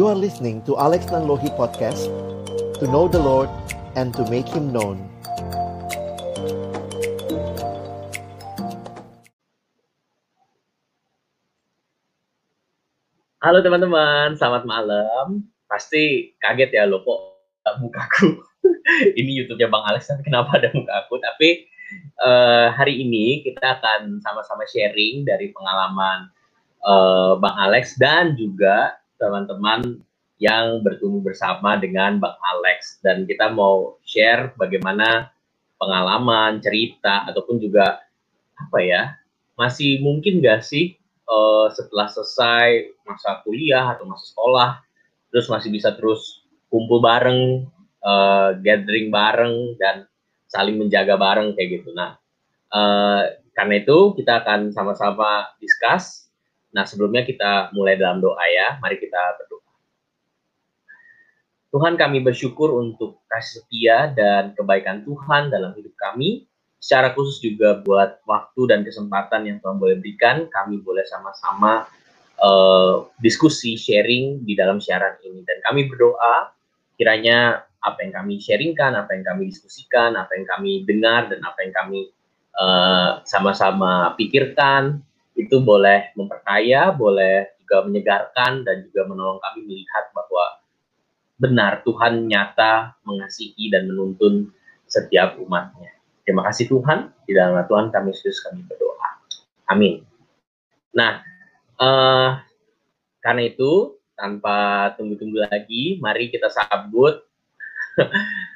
You are listening to Alex Nanlohi Podcast To know the Lord and to make Him known Halo teman-teman, selamat malam. Pasti kaget ya lo kok mukaku. ini YouTube-nya Bang Alex, tapi kenapa ada muka aku? Tapi uh, hari ini kita akan sama-sama sharing dari pengalaman uh, Bang Alex dan juga teman-teman yang bertumbuh bersama dengan Bang Alex. Dan kita mau share bagaimana pengalaman, cerita, ataupun juga apa ya, masih mungkin gak sih uh, setelah selesai masa kuliah atau masa sekolah terus masih bisa terus kumpul bareng uh, gathering bareng dan saling menjaga bareng kayak gitu nah uh, karena itu kita akan sama-sama discuss nah sebelumnya kita mulai dalam doa ya. Mari kita berdoa. Tuhan kami bersyukur untuk kasih setia dan kebaikan Tuhan dalam hidup kami. Secara khusus juga buat waktu dan kesempatan yang Tuhan boleh berikan, kami boleh sama-sama uh, diskusi, sharing di dalam siaran ini. Dan kami berdoa kiranya apa yang kami sharingkan, apa yang kami diskusikan, apa yang kami dengar, dan apa yang kami uh, sama-sama pikirkan, itu boleh memperkaya, boleh juga menyegarkan, dan juga menolong kami melihat bahwa benar Tuhan nyata mengasihi dan menuntun setiap umatnya. Terima kasih Tuhan, di dalam Tuhan kami Yesus kami berdoa. Amin. Nah, uh, karena itu tanpa tunggu-tunggu lagi, mari kita sambut.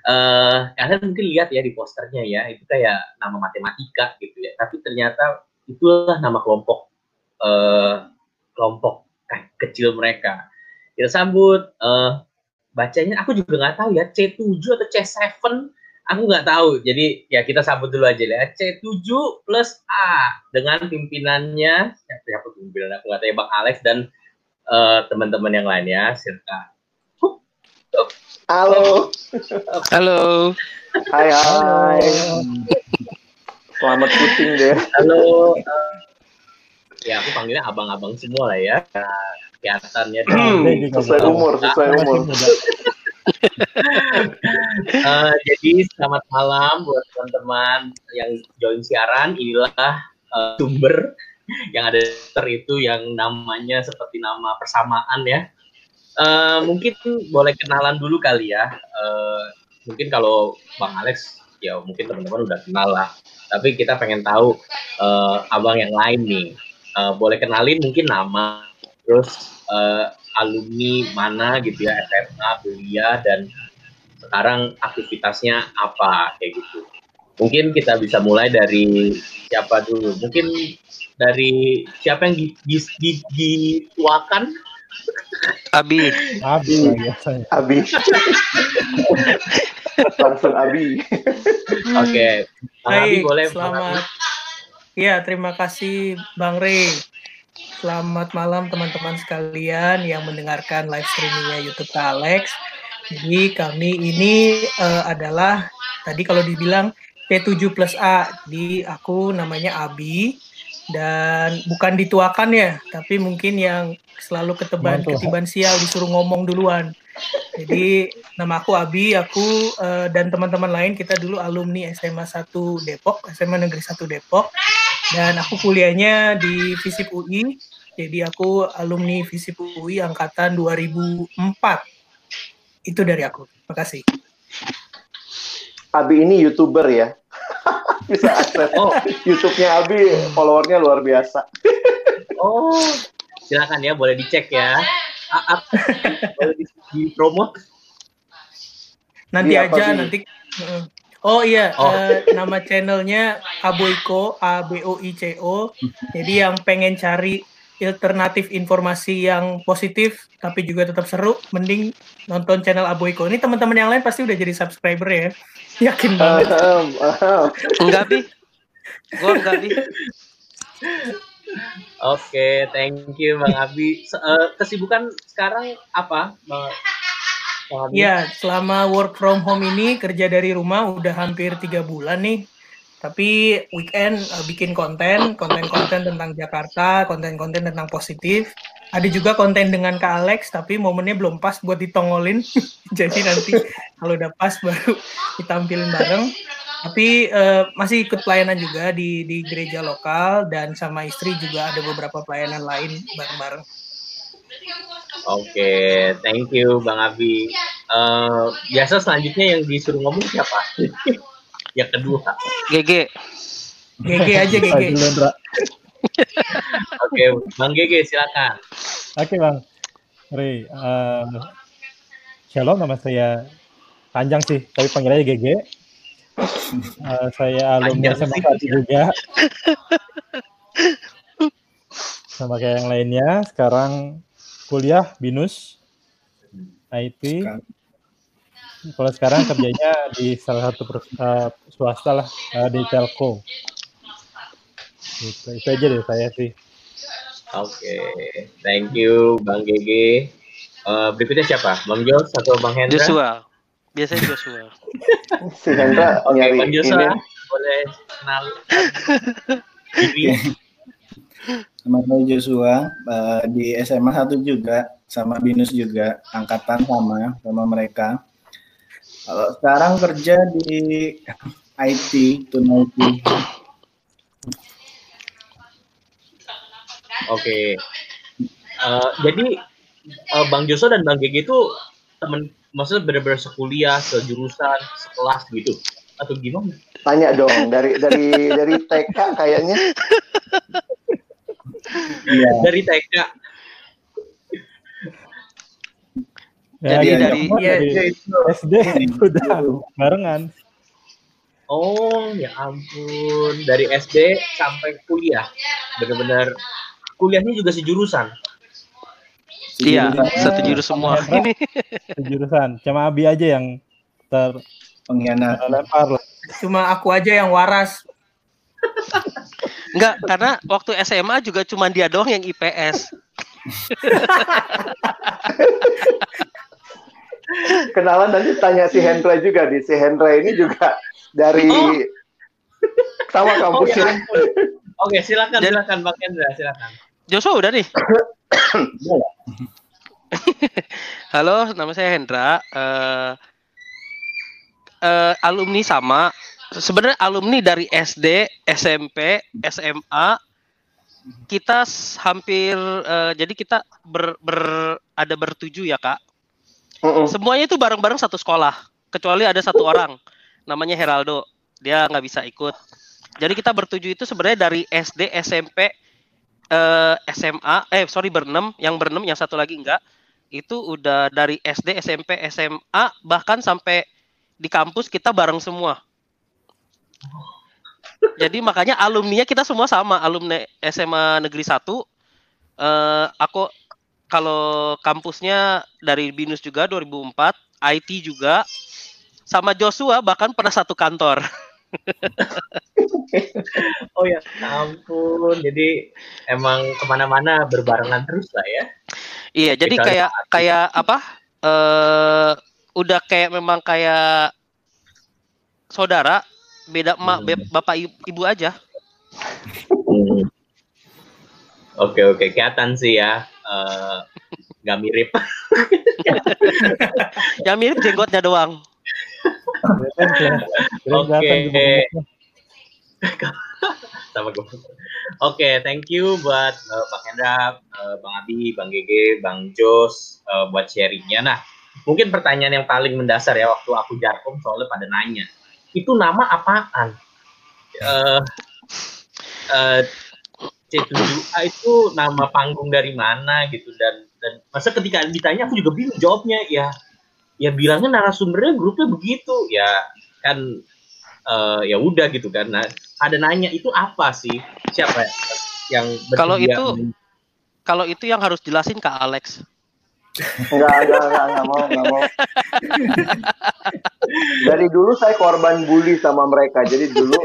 uh, kalian mungkin lihat ya di posternya ya, itu kayak nama matematika gitu ya. Tapi ternyata itulah nama kelompok uh, kelompok kecil mereka. Kita sambut. Uh, bacanya aku juga nggak tahu ya C7 atau C7 aku nggak tahu. Jadi ya kita sambut dulu aja ya. C7 plus A dengan pimpinannya siapa, siapa pimpinan aku nggak tahu ya Bang Alex dan uh, teman-teman yang lain ya. Silakan. Halo. Halo. Hai hai. Selamat puting deh. Halo. ya aku panggilnya abang-abang semua lah ya. Nah, kelihatannya. Sesuai umur, sesuai umur uh, jadi selamat malam buat teman-teman yang join siaran. Inilah uh, sumber yang ada ter itu yang namanya seperti nama persamaan ya. Uh, mungkin boleh kenalan dulu kali ya. Uh, mungkin kalau Bang Alex ya mungkin teman-teman udah kenal lah. Tapi kita pengen tahu uh, abang yang lain nih. Uh, boleh kenalin mungkin nama, terus uh, alumni mana gitu ya SMA, kuliah dan sekarang aktivitasnya apa kayak gitu. Mungkin kita bisa mulai dari siapa dulu? Mungkin dari siapa yang di, di, di, dituakan? Abi. Abi. Abi. Langsung Abi. Oke. Okay. Abi boleh. Selamat. Iya, terima kasih Bang Rey. Selamat malam teman-teman sekalian yang mendengarkan live streamingnya YouTube Alex. Jadi kami ini uh, adalah tadi kalau dibilang P7 plus A, di aku namanya Abi dan bukan dituakan ya, tapi mungkin yang selalu keteban ketiban sial disuruh ngomong duluan. Jadi nama aku Abi, aku uh, dan teman-teman lain kita dulu alumni SMA 1 Depok, SMA Negeri 1 Depok dan aku kuliahnya di FISIP UI jadi aku alumni Visip UI angkatan 2004. Itu dari aku. Terima kasih. Abi ini youtuber ya. Bisa akses oh. YouTube-nya Abi, followernya luar biasa. oh, silakan ya, boleh dicek ya. Boleh di, di promo. Nanti Di aja, nanti. Oh iya, oh. Uh, nama channelnya Aboiko, A B O I C O. Jadi yang pengen cari alternatif informasi yang positif tapi juga tetap seru, mending nonton channel Aboiko. Ini teman-teman yang lain pasti udah jadi subscriber ya. Yakin banget. Um, um. enggak, Bi. Gua enggak, Bi. Oke, thank you Bang Abi. Uh, kesibukan sekarang apa, Bang? Ya, selama work from home ini kerja dari rumah udah hampir tiga bulan nih tapi weekend uh, bikin konten konten-konten tentang Jakarta konten-konten tentang positif ada juga konten dengan Kak Alex tapi momennya belum pas buat ditongolin. Jadi nanti kalau udah pas baru ditampilin bareng. Tapi uh, masih ikut pelayanan juga di di gereja lokal dan sama istri juga ada beberapa pelayanan lain bareng-bareng. Oke, okay, thank you Bang Abi. Uh, biasa selanjutnya yang disuruh ngomong siapa? yang kedua. GG. GG aja GG. Oke, okay, Bang GG silakan. Oke okay, Bang. Ri, uh, Shalom nama saya panjang sih, tapi panggilannya GG. Uh, saya alumni SMA satu juga. Sama kayak yang lainnya, sekarang kuliah binus IT. Kalau sekarang kerjanya di salah satu uh, swasta lah uh, di telco. Itu, itu aja deh saya sih. Oke, okay. thank you Bang GG. Uh, berikutnya siapa? Bang Jos atau Bang Hendra? Joshua. Biasanya Joshua. si Hendra Oke, okay, Bang Joshua ini. boleh kenal saya Joshua uh, di SMA 1 juga sama Binus juga angkatan sama sama mereka. Kalau sekarang kerja di IT, Tunai Oke. Uh, jadi uh, Bang Joso dan Bang Gege itu temen maksudnya benar-benar sekuliah, sejurusan, sekelas gitu atau gimana? Tanya dong dari dari dari TK kayaknya. Iya. Dari TK. Ya, Jadi dari, ya, dari SD udah barengan. Oh ya ampun, dari SD sampai kuliah, benar-benar kuliahnya juga sejurusan. Iya, satu jurus semua. sejurusan. Cuma Abi aja yang ter pengkhianat. Lempar lah. Cuma aku aja yang waras. Enggak, karena waktu SMA juga cuma dia doang yang IPS. Kenalan nanti tanya si Hendra juga di si Hendra ini juga dari oh. sama kampusnya. Oh, ya Oke, silakan silakan Bang Hendra, silakan. Joshua udah nih. Halo, nama saya Hendra. Uh, uh, alumni sama. Sebenarnya alumni dari SD, SMP, SMA. Kita hampir, uh, jadi kita ber, ber, ada bertujuh ya kak. Uh -uh. Semuanya itu bareng-bareng satu sekolah. Kecuali ada satu orang, namanya Heraldo. Dia nggak bisa ikut. Jadi kita bertujuh itu sebenarnya dari SD, SMP, eh, SMA, eh sorry berenam, yang berenam, yang satu lagi enggak, itu udah dari SD, SMP, SMA, bahkan sampai di kampus kita bareng semua. Jadi makanya alumninya kita semua sama, alumni SMA Negeri 1. Uh, eh, aku kalau kampusnya dari Binus juga 2004, IT juga, sama Joshua bahkan pernah satu kantor. oh ya ampun. Jadi emang ke mana-mana berbarengan terus lah ya. Iya jadi kayak kayak apa uh, udah kayak memang kayak saudara beda emak hmm. bapak ibu aja. Hmm. oke oke. Kelihatan sih ya uh, nggak mirip. Yang mirip jenggotnya doang Oke. Sama gue. Oke, thank you buat uh, Bang Hendra, uh, Bang Abi, Bang Gege, Bang Jos uh, buat sharingnya. Nah, mungkin pertanyaan yang paling mendasar ya waktu aku jarkom soalnya pada nanya, itu nama apaan? Uh, uh, C7A itu nama panggung dari mana gitu dan dan masa ketika ditanya aku juga bingung jawabnya ya ya bilangnya narasumbernya grupnya begitu ya kan uh, ya udah gitu kan nah, ada nanya itu apa sih siapa yang kalau itu kalau itu yang harus jelasin kak Alex Enggak, enggak, enggak, enggak mau, enggak mau. Dari dulu saya korban bully sama mereka. Jadi dulu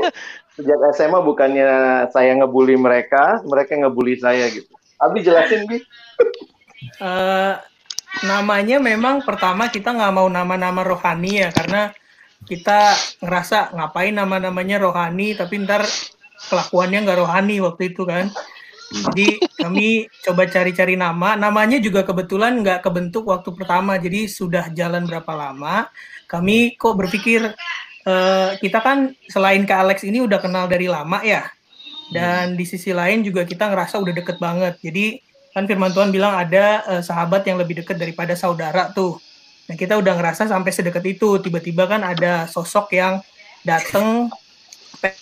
sejak SMA bukannya saya ngebully mereka, mereka ngebully saya gitu. Abi jelasin, Bi. Uh, namanya memang pertama kita nggak mau nama-nama rohani ya karena kita ngerasa ngapain nama-namanya rohani tapi ntar kelakuannya nggak rohani waktu itu kan Jadi kami coba cari-cari nama. Namanya juga kebetulan nggak kebentuk waktu pertama. Jadi sudah jalan berapa lama. Kami kok berpikir uh, kita kan selain ke Alex ini udah kenal dari lama ya. Dan di sisi lain juga kita ngerasa udah deket banget. Jadi kan Firman Tuhan bilang ada uh, sahabat yang lebih deket daripada saudara tuh. Nah kita udah ngerasa sampai sedekat itu. Tiba-tiba kan ada sosok yang dateng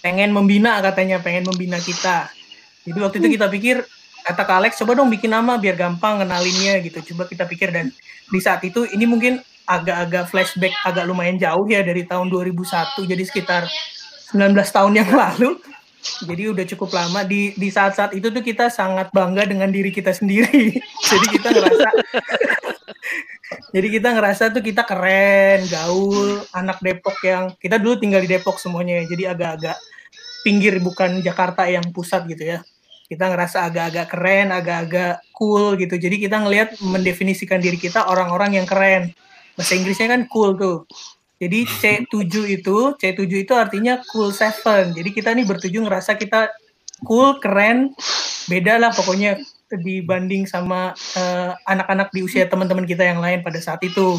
pengen membina katanya, pengen membina kita jadi waktu itu kita pikir kata Kak Alex coba dong bikin nama biar gampang kenalinnya gitu. Coba kita pikir dan di saat itu ini mungkin agak-agak flashback agak lumayan jauh ya dari tahun 2001 jadi sekitar 19 tahun yang lalu. Jadi udah cukup lama di di saat-saat itu tuh kita sangat bangga dengan diri kita sendiri. jadi kita ngerasa Jadi kita ngerasa tuh kita keren, gaul, anak Depok yang kita dulu tinggal di Depok semuanya ya. Jadi agak-agak pinggir bukan Jakarta yang pusat gitu ya kita ngerasa agak-agak keren, agak-agak cool gitu. Jadi kita ngelihat mendefinisikan diri kita orang-orang yang keren. Bahasa Inggrisnya kan cool tuh. Jadi C7 itu, C7 itu artinya cool seven. Jadi kita nih bertujuh ngerasa kita cool, keren, beda lah pokoknya dibanding sama eh, anak-anak di usia teman-teman kita yang lain pada saat itu.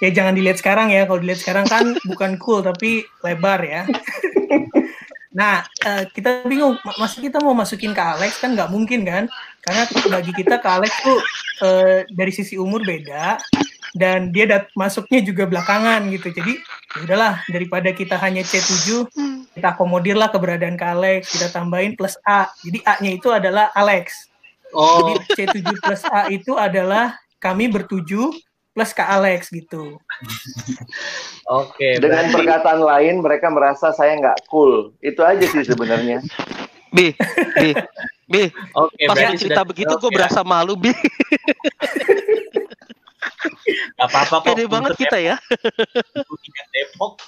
Ya jangan dilihat sekarang ya, kalau dilihat sekarang kan bukan cool tapi lebar ya. Nah, uh, kita bingung, masa kita mau masukin ke Alex kan nggak mungkin kan? Karena bagi kita ke Alex tuh uh, dari sisi umur beda dan dia dat masuknya juga belakangan gitu. Jadi ya udahlah daripada kita hanya C7, kita akomodirlah keberadaan ke Alex, kita tambahin plus A. Jadi A-nya itu adalah Alex. Oh. Jadi C7 plus A itu adalah kami bertujuh plus Kak Alex gitu. Oke. Dengan berarti... perkataan lain mereka merasa saya nggak cool. Itu aja sih sebenarnya. Bi, Bi, Bi. Oke. Pas yang cerita begitu gue berasa malu Bi. Gak apa-apa kok. Pede banget kita ya. Depok.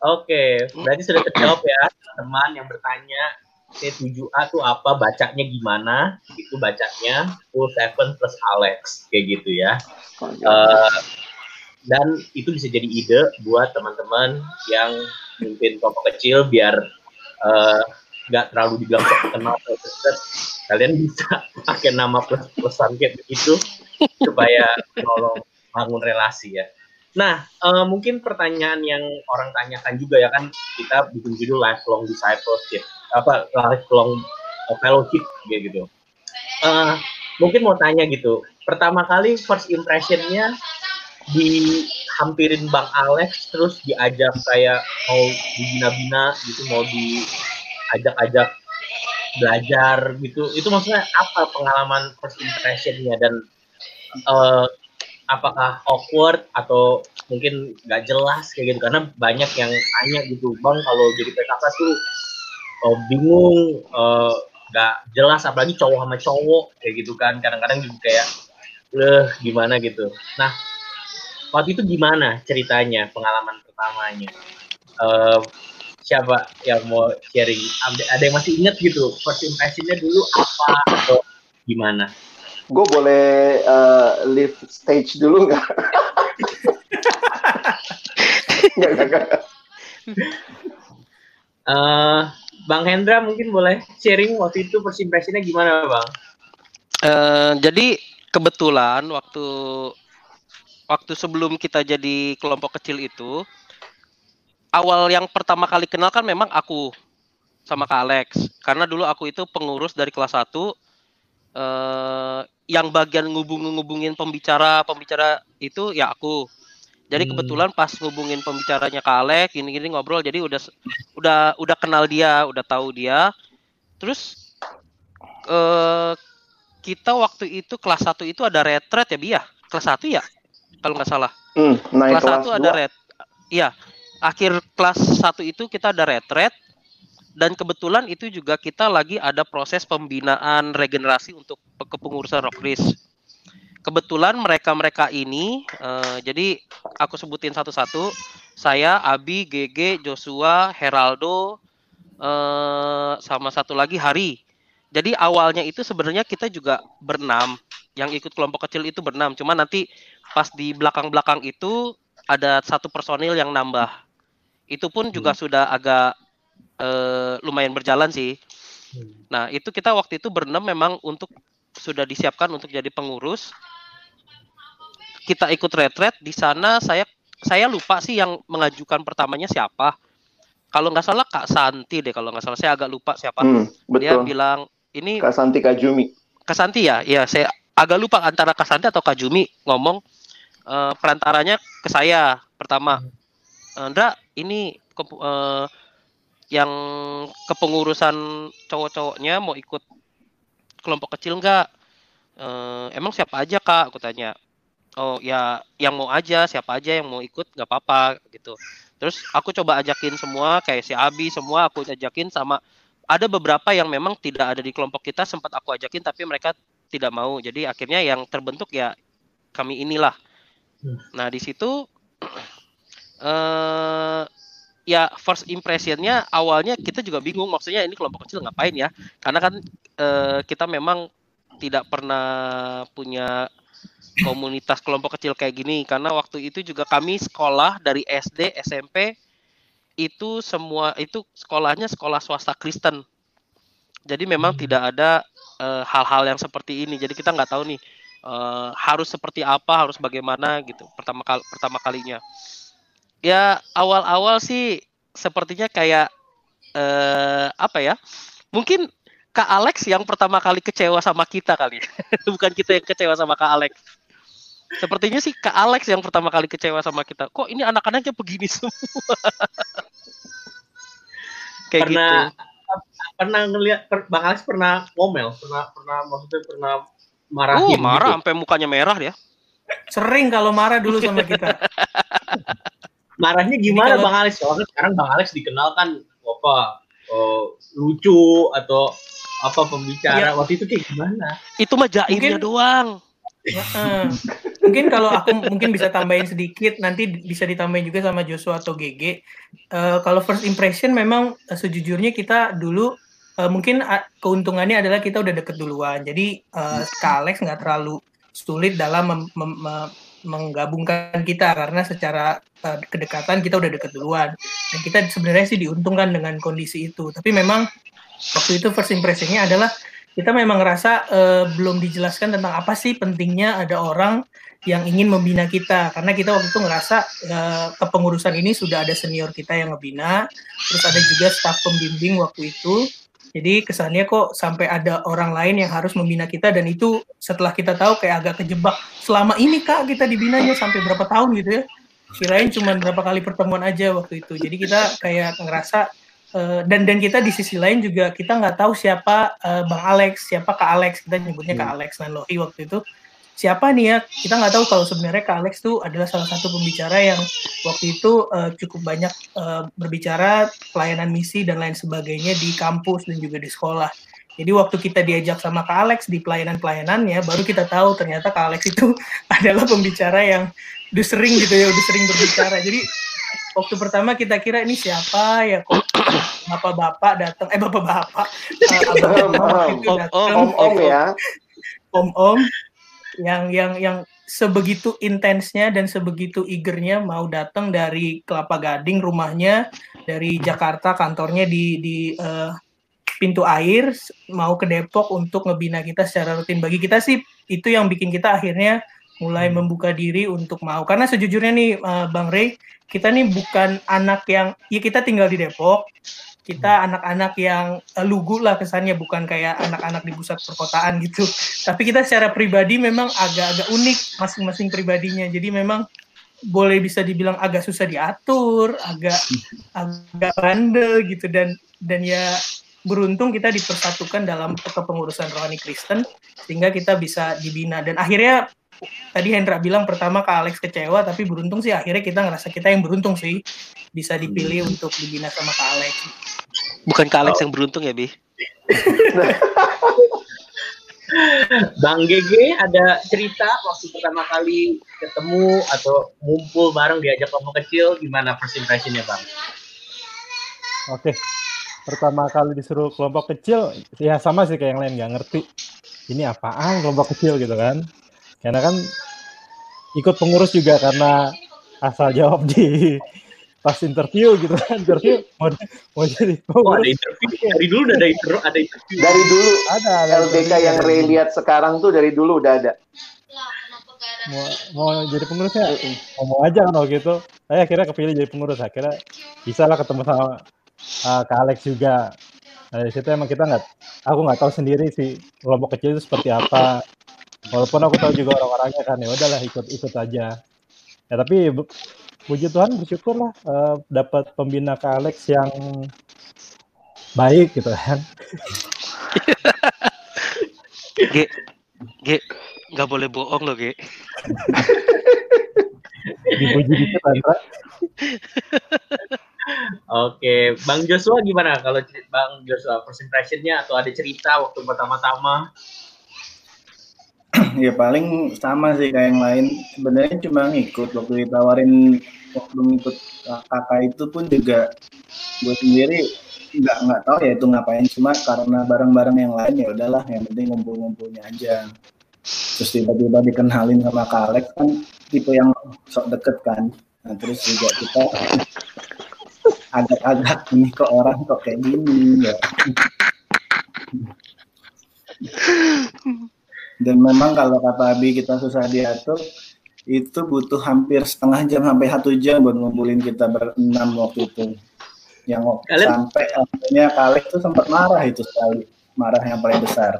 Oke, berarti sudah terjawab ya teman yang bertanya C7A tuh apa, bacanya gimana, itu bacanya full seven plus Alex, kayak gitu ya. Uh, dan itu bisa jadi ide buat teman-teman yang mimpin kelompok kecil biar eh, nggak terlalu dibilang terkenal kalian bisa pakai nama plus plusan kayak begitu supaya nolong bangun relasi ya. Nah, uh, mungkin pertanyaan yang orang tanyakan juga ya kan kita bikin judul lifelong discipleship apa lifelong fellowship gitu. Uh, mungkin mau tanya gitu. Pertama kali first impressionnya dihampirin Bang Alex terus diajak kayak mau dibina-bina gitu mau diajak-ajak belajar gitu. Itu maksudnya apa pengalaman first impressionnya? Dan uh, apakah awkward atau mungkin nggak jelas kayak gitu? Karena banyak yang tanya gitu bang kalau jadi PKK tuh oh, bingung eh, nggak uh, jelas apalagi cowok sama cowok kayak gitu kan. Kadang-kadang juga kayak eh gimana gitu. Nah waktu itu gimana ceritanya pengalaman pertamanya? Uh, siapa yang mau sharing? Ada yang masih inget gitu first impressionnya dulu apa atau gimana? Gue boleh uh, leave stage dulu nggak? Nggak nggak uh, Bang Hendra mungkin boleh sharing waktu itu first impressionnya gimana Bang? Uh, jadi kebetulan waktu waktu sebelum kita jadi kelompok kecil itu awal yang pertama kali kenal kan memang aku sama Kak Alex karena dulu aku itu pengurus dari kelas 1 uh, eh, yang bagian ngubung-ngubungin pembicara pembicara itu ya aku jadi hmm. kebetulan pas ngubungin pembicaranya Kak Alek, gini-gini ngobrol, jadi udah udah udah kenal dia, udah tahu dia. Terus eh, kita waktu itu kelas 1 itu ada retret ya, Bi ya? Kelas 1 ya? Kalau nggak salah. Hmm, kelas, kelas 1 ada ret. Iya. Akhir kelas 1 itu kita ada retret dan kebetulan itu juga kita lagi ada proses pembinaan regenerasi untuk kepengurusan Rockris kebetulan mereka-mereka ini uh, jadi aku sebutin satu-satu saya Abi GG Joshua Heraldo uh, sama satu lagi Hari. Jadi awalnya itu sebenarnya kita juga berenam yang ikut kelompok kecil itu berenam. Cuma nanti pas di belakang-belakang itu ada satu personil yang nambah itu pun juga hmm. sudah agak uh, lumayan berjalan sih Nah, itu kita waktu itu berenam memang untuk sudah disiapkan untuk jadi pengurus. Kita ikut retret di sana saya saya lupa sih yang mengajukan pertamanya siapa. Kalau nggak salah Kak Santi deh kalau nggak salah saya agak lupa siapa. Hmm, Dia bilang ini Kak Santi Kajumi. Kak Santi ya, ya saya agak lupa antara Kak Santi atau Kak Jumi ngomong eh, perantaranya ke saya pertama. Andra ini ke- eh, yang kepengurusan cowok-cowoknya mau ikut kelompok kecil nggak? Eh, emang siapa aja kak? Aku tanya. Oh ya, yang mau aja, siapa aja yang mau ikut nggak apa-apa gitu. Terus aku coba ajakin semua, kayak si Abi semua aku ajakin sama ada beberapa yang memang tidak ada di kelompok kita sempat aku ajakin tapi mereka tidak mau. Jadi akhirnya yang terbentuk ya kami inilah. Hmm. Nah di situ eh ya first impressionnya awalnya kita juga bingung maksudnya ini kelompok kecil ngapain ya? Karena kan eh, kita memang tidak pernah punya komunitas kelompok kecil kayak gini. Karena waktu itu juga kami sekolah dari SD SMP itu semua itu sekolahnya sekolah swasta Kristen. Jadi memang Hmm. tidak ada eh, hal-hal yang seperti ini. Jadi kita nggak tahu nih eh, harus seperti apa harus bagaimana gitu pertama kali pertama kalinya ya awal-awal sih sepertinya kayak eh apa ya? Mungkin Kak Alex yang pertama kali kecewa sama kita kali. Bukan kita yang kecewa sama Kak Alex. Sepertinya sih Kak Alex yang pertama kali kecewa sama kita. Kok ini anak-anaknya begini semua? Kayak pernah gitu. pernah ngelihat per- Bang Alex pernah ngomel, pernah pernah maksudnya pernah marahin Oh, marah gitu. sampai mukanya merah dia. Sering kalau marah dulu sama kita. Marahnya gimana kalau- Bang Alex? Soalnya sekarang Bang Alex dikenal kan apa oh, lucu atau apa pembicara waktu itu kayak gimana? Itu mah jaimnya Mungkin- doang. Heeh. mungkin kalau aku mungkin bisa tambahin sedikit nanti bisa ditambahin juga sama Joshua atau GG. Eh, kalau first impression memang eh, sejujurnya kita dulu eh, mungkin ah, keuntungannya adalah kita udah deket duluan. Jadi eh, Kak Alex nggak terlalu sulit dalam mem- mem- me- menggabungkan kita karena secara eh, kedekatan kita udah deket duluan. Dan kita sebenarnya sih diuntungkan dengan kondisi itu. Tapi memang waktu itu first impressionnya adalah kita memang ngerasa eh, belum dijelaskan tentang apa sih pentingnya ada orang yang ingin membina kita karena kita waktu itu ngerasa eh, kepengurusan ini sudah ada senior kita yang ngebina terus ada juga staf pembimbing waktu itu jadi kesannya kok sampai ada orang lain yang harus membina kita dan itu setelah kita tahu kayak agak kejebak. Selama ini kak kita dibinanya sampai berapa tahun gitu ya? Kirain cuma berapa kali pertemuan aja waktu itu. Jadi kita kayak ngerasa eh, dan dan kita di sisi lain juga kita nggak tahu siapa eh, bang Alex siapa kak Alex. Kita nyebutnya kak Alex Nanlohi waktu itu siapa nih ya? Kita nggak tahu kalau sebenarnya kak Alex tuh adalah salah satu pembicara yang waktu itu eh, cukup banyak eh, berbicara pelayanan misi dan lain sebagainya di kampus dan juga di sekolah. Jadi waktu kita diajak sama Kak Alex di pelayanan-pelayanan ya, baru kita tahu ternyata Kak Alex itu adalah pembicara yang udah sering gitu ya, udah sering berbicara. Jadi waktu pertama kita kira ini siapa ya kok bapak-bapak datang, eh bapak-bapak, eh, abang-abang waktu itu Om, datang, om, Om-om ya. om-om yang yang yang sebegitu intensnya dan sebegitu eagernya mau datang dari Kelapa Gading rumahnya dari Jakarta kantornya di di eh, pintu air mau ke Depok untuk ngebina kita secara rutin. Bagi kita sih itu yang bikin kita akhirnya mulai membuka diri untuk mau. Karena sejujurnya nih eh, Bang Rey kita nih bukan anak yang ya kita tinggal di Depok kita anak-anak yang eh, lugu lah kesannya bukan kayak anak-anak di pusat perkotaan gitu. Tapi kita secara pribadi memang agak-agak unik masing-masing pribadinya. Jadi memang boleh bisa dibilang agak susah diatur agak agak bandel gitu. Dan dan ya beruntung kita dipersatukan dalam kepengurusan rohani Kristen sehingga kita bisa dibina. Dan akhirnya tadi Hendra bilang pertama Kak Alex kecewa tapi beruntung sih akhirnya kita ngerasa kita yang beruntung sih bisa dipilih untuk dibina sama Kak Alex Bukan Kak Alex yang beruntung ya, Bi? Bang GG ada cerita waktu pertama kali ketemu atau ngumpul bareng diajak kelompok kecil gimana first impressionnya Bang? Oke. Pertama kali disuruh kelompok kecil, ya sama sih kayak yang lain nggak ngerti. Ini apaan kelompok kecil gitu kan? Karena kan ikut pengurus juga karena asal jawab di pas interview gitu kan. Interview mau, mau jadi oh, ada interview. Dari dulu udah ada interview ada interview. Dari dulu. Ada, ada LDK yang Ray lihat sekarang tuh dari dulu udah ada. Mau, mau jadi pengurus ya? Ngomong aja kan waktu itu saya akhirnya kepilih jadi pengurus. Akhirnya bisa lah ketemu sama uh, Kak Alex juga. Nah, dari situ emang kita nggak aku nggak tahu sendiri sih kelompok kecil itu seperti apa. Walaupun aku tahu juga orang-orangnya kan ya udahlah ikut ikut aja. Ya tapi puji Tuhan bersyukur lah uh, dapat pembina Kak Alex yang baik gitu kan G, G, nggak boleh bohong loh, G. dipuji dikit Andra Oke, Bang Joshua gimana kalau Bang Joshua first impressionnya atau ada cerita waktu pertama-tama? ya paling sama sih kayak yang lain. Sebenarnya cuma ngikut waktu ditawarin waktu ngikut kakak itu pun juga gue sendiri nggak nggak tahu ya itu ngapain. Cuma karena barang-barang yang lain ya udahlah yang penting ngumpul-ngumpulnya aja. Terus tiba-tiba dikenalin sama Kak Alex kan tipe yang sok deket kan. Nah terus juga kita agak-agak ini kok orang kok kayak gini ya. Dan memang kalau kata Abi kita susah diatur itu butuh hampir setengah jam sampai satu jam buat ngumpulin kita berenam waktu itu. Yang Kalian? sampai akhirnya Kalek tuh sempat marah itu sekali. Marah yang paling besar.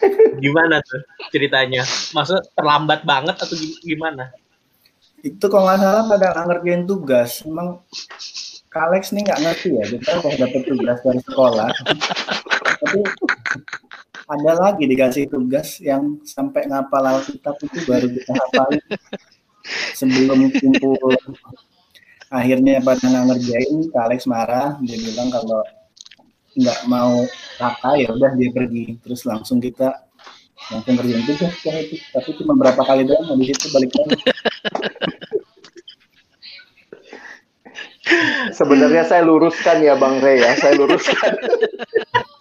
Gimana tuh ceritanya? Maksud terlambat banget atau gimana? Itu kalau nggak salah pada ngerjain tugas. Emang Kalex nih nggak ngerti ya kita udah dapet tugas dari sekolah. tapi ada lagi dikasih tugas yang sampai ngapal Alkitab itu baru kita hafalin. Sebelum kumpul. Akhirnya pada nggak ngerjain Kak Alex marah. Dia bilang kalau nggak mau kakak ya udah dia pergi. Terus langsung kita langsung kerjain tugas. Itu tapi cuma berapa kali doang habis itu balik lagi. Sebenarnya saya luruskan ya Bang Rey ya. Saya luruskan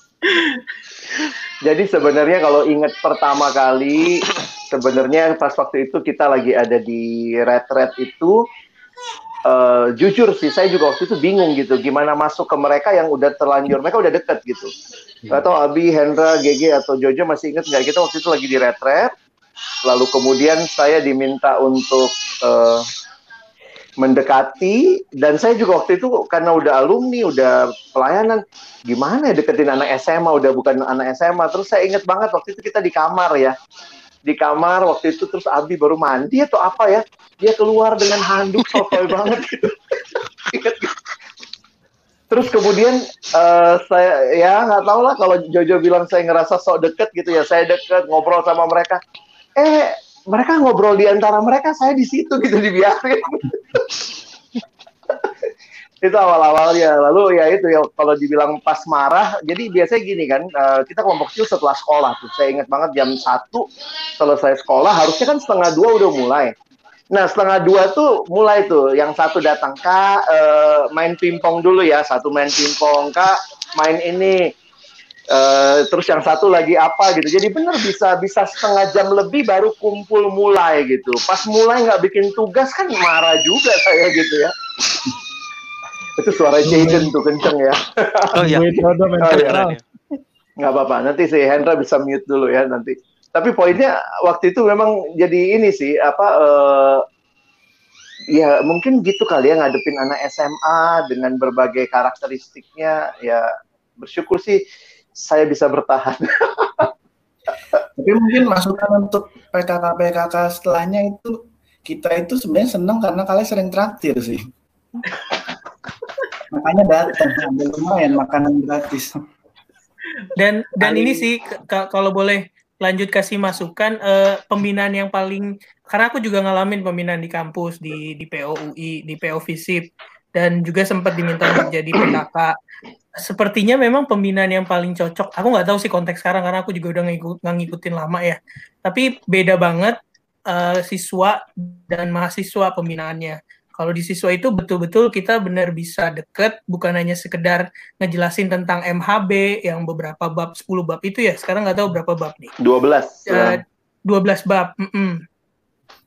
jadi sebenarnya kalau ingat pertama kali, sebenarnya pas waktu itu kita lagi ada di red-red itu, uh, jujur sih saya juga waktu itu bingung gitu, gimana masuk ke mereka yang udah terlanjur, mereka udah deket gitu. Gak tau Abi, Hendra, GG atau Jojo masih inget nggak kita waktu itu lagi di red-red, lalu kemudian saya diminta untuk uh, mendekati dan saya juga waktu itu karena udah alumni, udah pelayanan, gimana ya deketin anak SMA, udah bukan anak SMA. Terus saya inget banget waktu itu kita di kamar ya. Di kamar waktu itu terus Abi baru mandi atau apa ya. Dia keluar dengan handuk sotoy banget gitu. Terus kemudian uh, saya ya nggak tahu lah kalau Jojo bilang saya ngerasa sok deket gitu ya. Saya deket ngobrol sama mereka. Eh mereka ngobrol di antara mereka, saya di situ gitu dibiarin. itu awal-awalnya. Lalu ya itu ya kalau dibilang pas marah, jadi biasanya gini kan, uh, kita kelompok kecil setelah sekolah tuh. Saya ingat banget jam satu selesai sekolah, harusnya kan setengah dua udah mulai. Nah setengah dua tuh mulai tuh, yang satu datang kak uh, main pingpong dulu ya, satu main pingpong kak main ini Uh, terus yang satu lagi apa gitu. Jadi benar bisa bisa setengah jam lebih baru kumpul mulai gitu. Pas mulai nggak bikin tugas kan marah juga saya gitu ya. Itu suara Jaden tuh kenceng ya. Oh iya. oh, iya. Nggak apa-apa. Nanti si Hendra bisa mute dulu ya nanti. Tapi poinnya waktu itu memang jadi ini sih apa uh, ya mungkin gitu kali ya ngadepin anak SMA dengan berbagai karakteristiknya ya bersyukur sih saya bisa bertahan. Tapi mungkin masukan untuk PKK PKK setelahnya itu kita itu sebenarnya senang karena kalian sering traktir sih. Makanya datang, ambil lumayan makanan gratis. Dan dan ini sih kalau boleh lanjut kasih masukan eh, pembinaan yang paling karena aku juga ngalamin pembinaan di kampus di di POUI, di PO Visip dan juga sempat diminta untuk jadi PKK sepertinya memang pembinaan yang paling cocok. Aku nggak tahu sih konteks sekarang karena aku juga udah ngikut, ngikutin lama ya. Tapi beda banget uh, siswa dan mahasiswa pembinaannya. Kalau di siswa itu betul-betul kita benar bisa deket, bukan hanya sekedar ngejelasin tentang MHB yang beberapa bab, 10 bab itu ya. Sekarang nggak tahu berapa bab nih. 12. Uh, 12 bab. Mm -mm.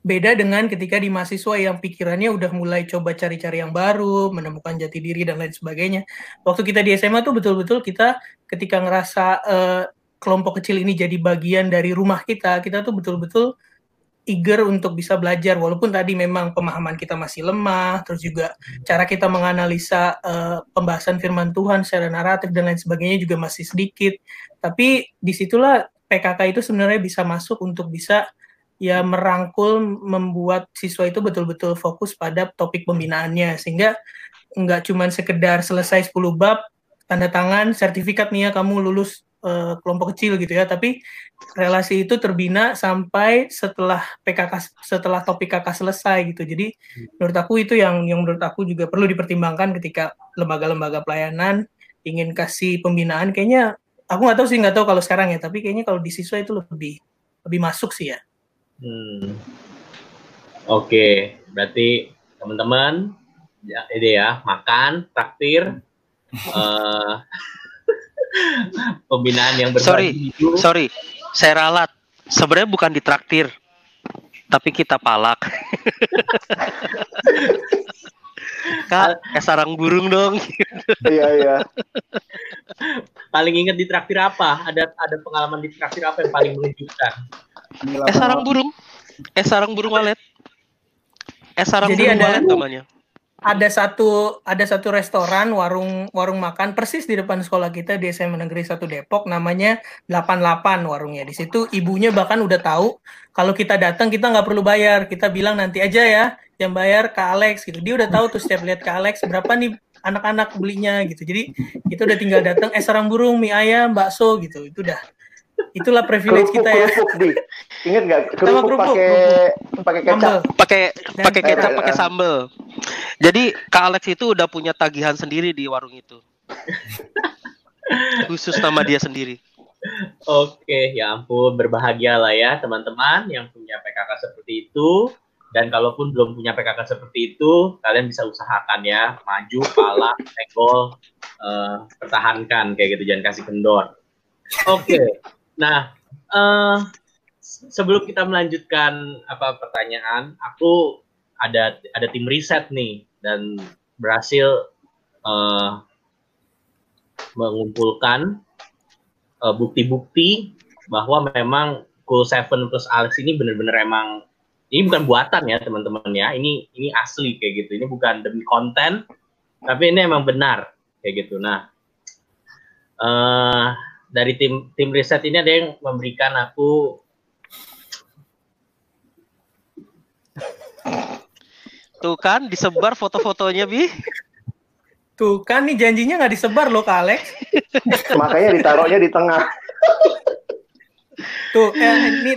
Beda dengan ketika di mahasiswa yang pikirannya udah mulai coba cari-cari yang baru, menemukan jati diri dan lain sebagainya. Waktu kita di SMA tuh betul-betul kita ketika ngerasa uh, kelompok kecil ini jadi bagian dari rumah kita, kita tuh betul-betul eager untuk bisa belajar walaupun tadi memang pemahaman kita masih lemah terus juga cara kita menganalisa uh, pembahasan firman Tuhan secara naratif dan lain sebagainya juga masih sedikit tapi di situlah PKK itu sebenarnya bisa masuk untuk bisa ya merangkul membuat siswa itu betul-betul fokus pada topik pembinaannya. Sehingga nggak cuma sekedar selesai 10 bab tanda tangan sertifikat nih ya kamu lulus uh, kelompok kecil gitu ya. Tapi relasi itu terbina sampai setelah PKK setelah topik KK selesai gitu. Jadi menurut aku itu yang yang menurut aku juga perlu dipertimbangkan ketika lembaga-lembaga pelayanan ingin kasih pembinaan. Kayaknya aku nggak tahu sih nggak tahu kalau sekarang ya. Tapi kayaknya kalau di siswa itu lebih lebih masuk sih ya hmm. oke okay. berarti teman-teman ya ide ya makan traktir uh, pembinaan yang berbagi sorry itu. sorry saya ralat sebenarnya bukan ditraktir tapi kita palak kak kayak sarang burung dong iya iya paling ingat di traktir apa ada ada pengalaman di traktir apa yang paling menunjukkan eh sarang burung. Eh sarang burung walet. Eh sarang Jadi burung ada, walet namanya. ada satu ada satu restoran warung warung makan persis di depan sekolah kita di SMA Negeri 1 Depok namanya 88 warungnya. Di situ ibunya bahkan udah tahu kalau kita datang kita nggak perlu bayar. Kita bilang nanti aja ya yang bayar ke Alex gitu. Dia udah tahu tuh setiap lihat ke Alex berapa nih anak-anak belinya? Gitu. Jadi itu udah tinggal datang eh sarang burung mie ayam bakso gitu. Itu udah Itulah privilege kerupuk, kita ya. Kerupuk, di. Ingat nggak? Kerupuk pakai pakai kecap. Pakai pakai kecap, pakai sambel. Jadi Kak Alex itu udah punya tagihan sendiri di warung itu. Khusus nama dia sendiri. Oke, ya ampun, berbahagia lah ya teman-teman yang punya PKK seperti itu. Dan kalaupun belum punya PKK seperti itu, kalian bisa usahakan ya, maju, pala, tegol, uh, pertahankan kayak gitu, jangan kasih kendor. Oke, Nah, uh, sebelum kita melanjutkan apa pertanyaan, aku ada ada tim riset nih dan berhasil uh, mengumpulkan eh, bukti-bukti bahwa memang Cool Seven plus Alex ini benar-benar emang ini bukan buatan ya teman-teman ya. Ini ini asli kayak gitu. Ini bukan demi konten tapi ini emang benar kayak gitu. Nah uh, dari tim tim riset ini ada yang memberikan aku Tuh kan disebar foto-fotonya bi. Tuh kan nih janjinya nggak disebar loh Kak Alex. Makanya ditaruhnya di tengah. Tuh eh, ini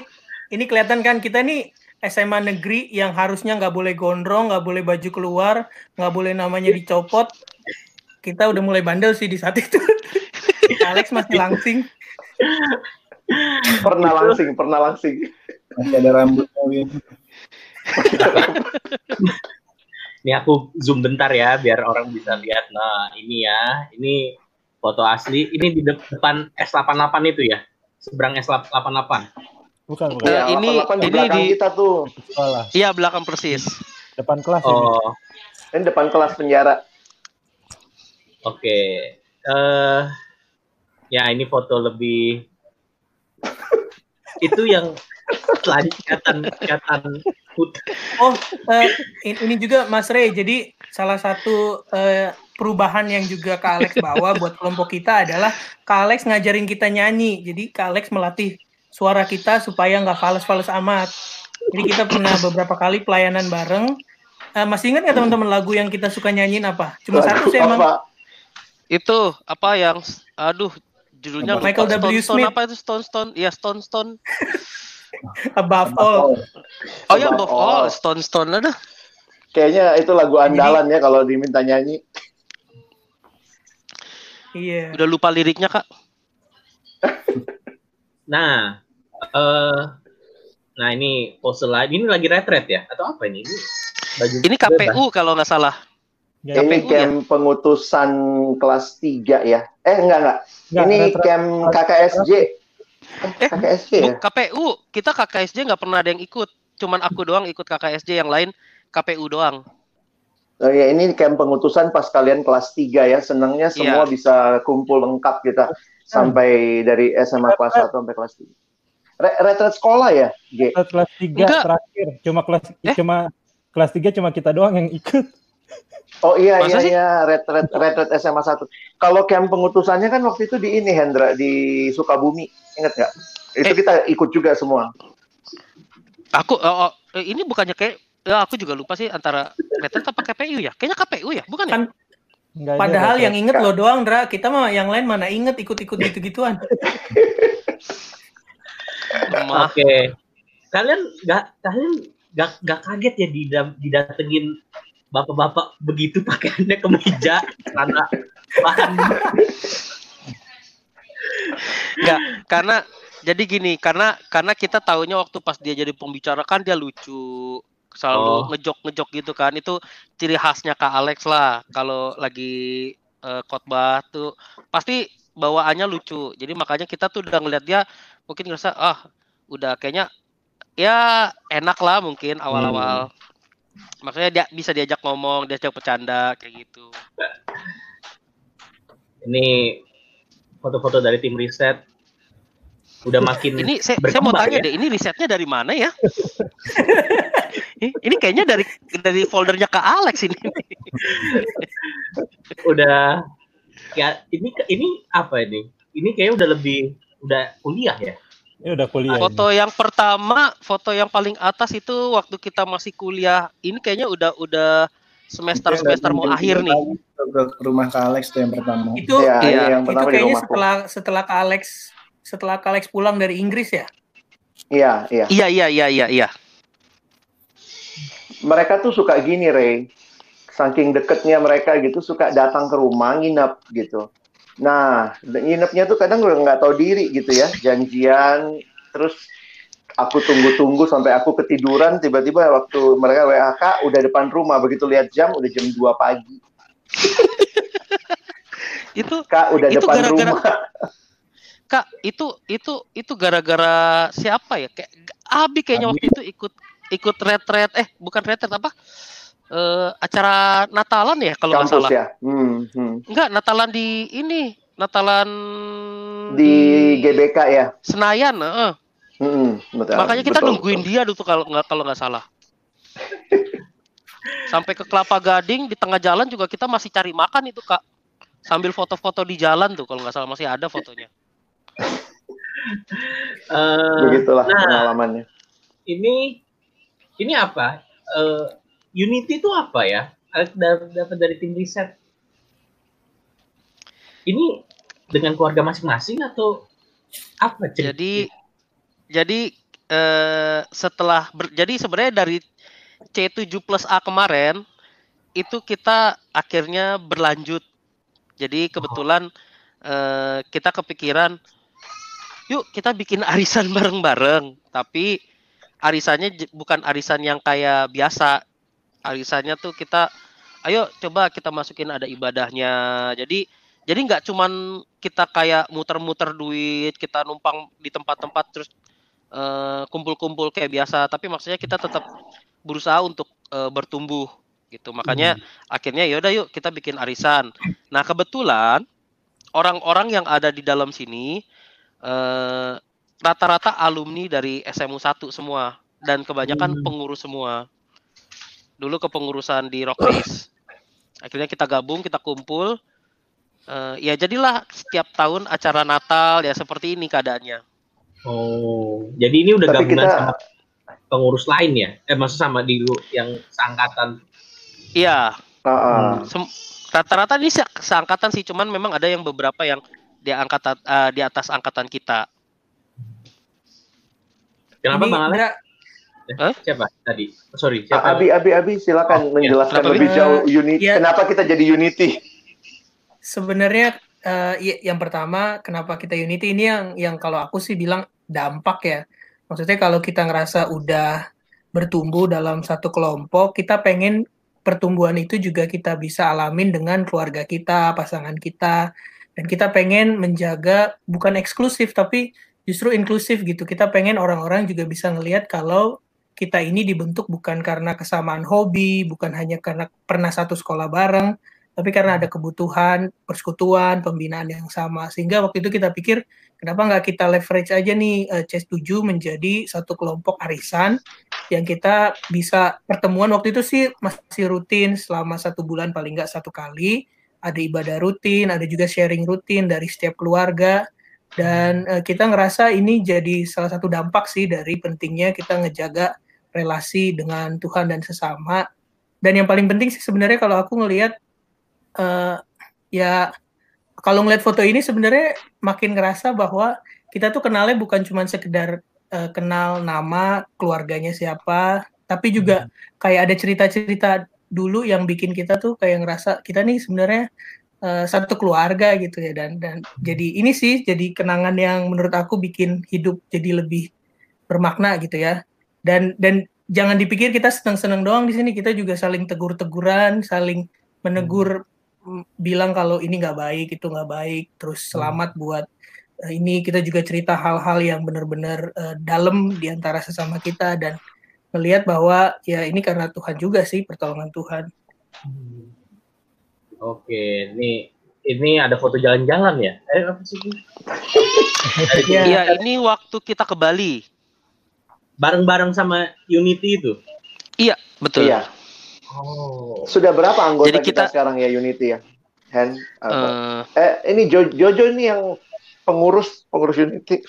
ini kelihatan kan kita nih SMA negeri yang harusnya nggak boleh gondrong, nggak boleh baju keluar, nggak boleh namanya dicopot. Kita udah mulai bandel sih di saat itu. Alex masih langsing. pernah langsing, pernah langsing. Masih ada rambutnya, Win. ini aku zoom bentar ya, biar orang bisa lihat. Nah, ini ya, ini foto asli. Ini di depan S88 itu ya, seberang S88. Bukan, bukan. Ya, ini di ini di kita tuh. Iya, belakang persis. Depan kelas oh. ini. Ini depan kelas penjara. Oke. Okay. Uh, eh, ya ini foto lebih itu yang selain kelihatan kelihatan oh uh, ini juga Mas Rey jadi salah satu uh, perubahan yang juga Kak Alex bawa buat kelompok kita adalah Kak Alex ngajarin kita nyanyi. Jadi Kak Alex melatih suara kita supaya nggak fals-fals amat. Jadi kita pernah beberapa kali pelayanan bareng. Uh, masih ingat nggak teman-teman lagu yang kita suka nyanyiin apa? Cuma satu sih emang. itu apa yang aduh judulnya Michael Stone, W. Stone, Smith. apa itu Stone Stone? Ya Stone Stone. Above all. Oh ya above all, Stone Stone ada. Kayaknya itu lagu andalan ya kalau diminta nyanyi. Iya. Udah lupa liriknya kak. nah, eh, uh, nah ini pose lain ini lagi retret ya atau apa ini? Ini, baju ini KPU kalau nggak salah. Ya, ini camp ya? pengutusan kelas 3 ya. Eh enggak enggak. enggak ini rata, camp KKSJ. Eh, KKSJ ya? KPU. Kita KKSJ nggak pernah ada yang ikut. cuman aku doang ikut KKSJ, yang lain KPU doang. Oh ya, ini camp pengutusan pas kalian kelas 3 ya. Senangnya semua Iya. bisa kumpul lengkap kita sampai dari SMA kelas 1 sampai kelas 3. Re- retret sekolah ya, G? Kelas kelas tiga Enggak. terakhir cuma kelas Eh? cuma kelas tiga cuma kita doang yang ikut. Oh iya Masa iya sih? iya retret retret SMA 1. Kalau camp pengutusannya kan waktu itu di ini Hendra di Sukabumi. Ingat nggak? Itu Eh. kita ikut juga semua. Aku oh, oh, eh, ini bukannya kayak ya aku juga lupa sih antara retret apa KPU ya? Kayaknya KPU ya, bukan ya? Kan Enggak ada Padahal yang inget lo doang, Dra. Kita mah yang lain mana inget ikut-ikut gitu-gituan. Oke. Kalian nggak kalian nggak kaget ya dida- didatengin bapak-bapak begitu pakaiannya kemeja karena bahan Enggak, karena jadi gini, karena karena kita taunya waktu pas dia jadi pembicara kan dia lucu, selalu Oh. ngejok-ngejok gitu kan. Itu ciri khasnya Kak Alex lah kalau lagi eh, khotbah tuh pasti bawaannya lucu. Jadi makanya kita tuh udah ngeliat dia mungkin ngerasa ah udah kayaknya ya enak lah mungkin awal-awal. Makanya dia bisa diajak ngomong, diajak bercanda kayak gitu. ini foto-foto dari tim riset udah makin Ini saya, saya mau tanya ya. deh, ini risetnya dari mana ya? Ini- kayaknya dari dari foldernya Kak Alex ini. udah ya ini ini apa ini ini kayaknya udah lebih udah kuliah ya Ini udah kuliah. ini. Foto yang pertama, foto yang paling atas itu waktu kita masih kuliah. Ini kayaknya udah udah semester semester mau akhir nih. Ke rumah Kak Alex tuh yang pertama. Itu Iya, Iya. ini yang itu pertama di kayaknya setelah setelah Kak Alex setelah Kak Alex pulang dari Inggris ya. Iya, iya. Iya iya iya iya iya. Mereka tuh suka gini, Ray. Saking deketnya mereka gitu suka datang ke rumah nginep gitu. Nah, nginepnya tuh kadang udah nggak tahu diri gitu ya, janjian terus aku tunggu-tunggu sampai aku ketiduran tiba-tiba waktu mereka WHK udah depan rumah begitu lihat jam udah jam 2 pagi Itu kak udah Itu depan gara-gara- rumah Kak, itu itu itu gara-gara siapa ya? Kayak Abi kayaknya waktu itu ikut ikut retret eh bukan retret apa? Eh acara Natalan ya kalau nggak salah. ya hmm, hmm. Enggak, Natalan di ini, Natalan di GBK ya Senayan, heeh. Hmm, betul, Makanya kita betul, nungguin betul. dia dulu tuh kalau nggak kalau nggak salah. Sampai ke Kelapa Gading di tengah jalan juga kita masih cari makan itu kak. Sambil foto-foto di jalan tuh kalau nggak salah masih ada fotonya. Eh, begitulah nah. pengalamannya ini ini apa Eh, Unity itu apa ya da- dapat dari tim riset ini dengan keluarga masing-masing atau apa cerita? Jadi jadi eh, setelah ber- jadi sebenarnya dari C7 plus A kemarin itu kita akhirnya berlanjut. Jadi kebetulan eh, kita kepikiran yuk kita bikin arisan bareng-bareng, tapi arisannya bukan arisan yang kayak biasa. Arisannya tuh kita ayo coba kita masukin ada ibadahnya. Jadi jadi nggak cuman kita kayak muter-muter duit, kita numpang di tempat-tempat terus eh, kumpul-kumpul kayak biasa, tapi maksudnya kita tetap berusaha untuk eh, bertumbuh gitu. Makanya akhirnya yaudah yuk kita bikin arisan. Nah kebetulan orang-orang yang ada di dalam sini eh, rata-rata alumni dari SMU 1 semua dan kebanyakan pengurus semua. Dulu kepengurusan di Rockris. Akhirnya kita gabung, kita kumpul. Eh, ya jadilah setiap tahun acara Natal ya seperti ini keadaannya. Oh, jadi ini udah Tapi gabungan kita- sama pengurus lain ya? Eh, maksud sama di yang seangkatan. Iya, ah. sem- rata-rata ini se- seangkatan sih, cuman memang ada yang beberapa yang di angkatan eh, di atas angkatan kita. Kenapa Ini, Bang Alex? Siapa tadi? Sorry, Ah, siapa? Abi, Abi, Abi, silakan Oh, iya. menjelaskan Kenapa, lebih Bi? jauh Unity. Ya. Kenapa kita jadi Unity? sebenarnya eh, i- yang pertama kenapa kita unity ini yang yang kalau aku sih bilang dampak ya. Maksudnya kalau kita ngerasa udah bertumbuh dalam satu kelompok, kita pengen pertumbuhan itu juga kita bisa alamin dengan keluarga kita, pasangan kita, dan kita pengen menjaga bukan eksklusif tapi justru inklusif gitu. Kita pengen orang-orang juga bisa ngelihat kalau kita ini dibentuk bukan karena kesamaan hobi, bukan hanya karena pernah satu sekolah bareng, tapi karena ada kebutuhan, persekutuan, pembinaan yang sama. Sehingga waktu itu kita pikir, kenapa nggak kita leverage aja nih uh, CS7 menjadi satu kelompok arisan yang kita bisa pertemuan waktu itu sih masih rutin selama satu bulan paling nggak satu kali, ada ibadah rutin, ada juga sharing rutin dari setiap keluarga, dan uh, kita ngerasa ini jadi salah satu dampak sih dari pentingnya kita ngejaga relasi dengan Tuhan dan sesama. Dan yang paling penting sih sebenarnya kalau aku ngelihat uh, ya kalau ngeliat foto ini sebenarnya makin ngerasa bahwa kita tuh kenalnya bukan cuma sekedar uh, kenal nama keluarganya siapa, tapi juga hmm. kayak ada cerita-cerita dulu yang bikin kita tuh kayak ngerasa kita nih sebenarnya uh, satu keluarga gitu ya dan dan jadi ini sih jadi kenangan yang menurut aku bikin hidup jadi lebih bermakna gitu ya dan dan jangan dipikir kita senang-senang doang di sini kita juga saling tegur-teguran saling menegur hmm. bilang kalau ini nggak baik itu nggak baik terus hmm. selamat buat uh, ini kita juga cerita hal-hal yang benar-benar uh, dalam di antara sesama kita dan melihat bahwa ya ini karena Tuhan juga sih pertolongan Tuhan. Hmm. Oke, ini ini ada foto jalan-jalan ya? Eh apa sih? Iya, ini waktu kita ke Bali bareng-bareng sama Unity itu? Iya, betul. Iya. Oh. Sudah berapa anggota Jadi kita, kita sekarang ya Unity ya? Hand, uh, eh ini jo Jojo ini yang pengurus pengurus Unity.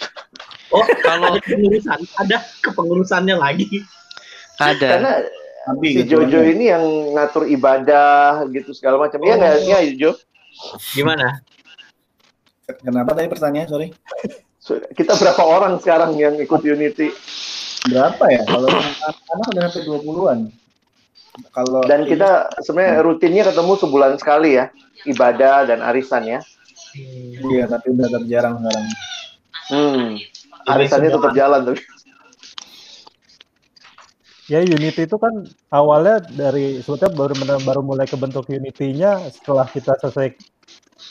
Oh, kalau ada pengurusan, ada kepengurusannya lagi. Ada. Karena si gitu Jojo kan. ini yang ngatur ibadah gitu segala macam. Iya nggak? Iya, Jo. Gimana? Kenapa tadi pertanyaan? Sorry. Kita berapa orang sekarang yang ikut Unity? berapa ya? Kalau anak-anak udah sampai 20-an. Kalau dan kita sebenarnya rutinnya ketemu sebulan sekali ya, ibadah dan arisan ya. Iya, tapi udah tetap jarang sekarang. Hmm. Arisannya tetap jalan tuh. Ya Unity itu kan awalnya dari sebetulnya baru baru mulai kebentuk Unity-nya setelah kita selesai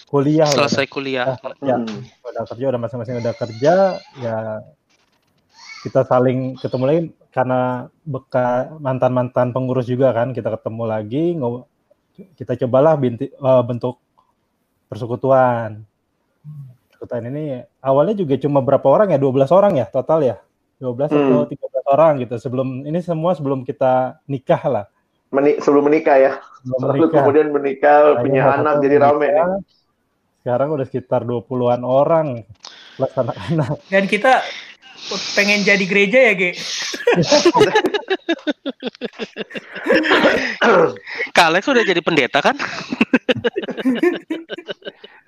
kuliah. Selesai kuliah. Ya, hmm. udah kerja, udah masing-masing udah kerja, ya kita saling ketemu lagi karena bekas mantan-mantan pengurus juga kan kita ketemu lagi kita cobalah binti, uh, bentuk persekutuan. Persekutuan ini awalnya juga cuma berapa orang ya? 12 orang ya total ya? 12 hmm. atau 13 orang gitu. Sebelum ini semua sebelum kita nikah lah. Meni sebelum menikah ya. Sebelum menikah. kemudian menikah, nah, punya anak jadi rame nih. Sekarang udah sekitar 20-an orang plus anak-anak. Dan kita pengen jadi gereja ya, Ge? Kak Alex udah jadi pendeta kan?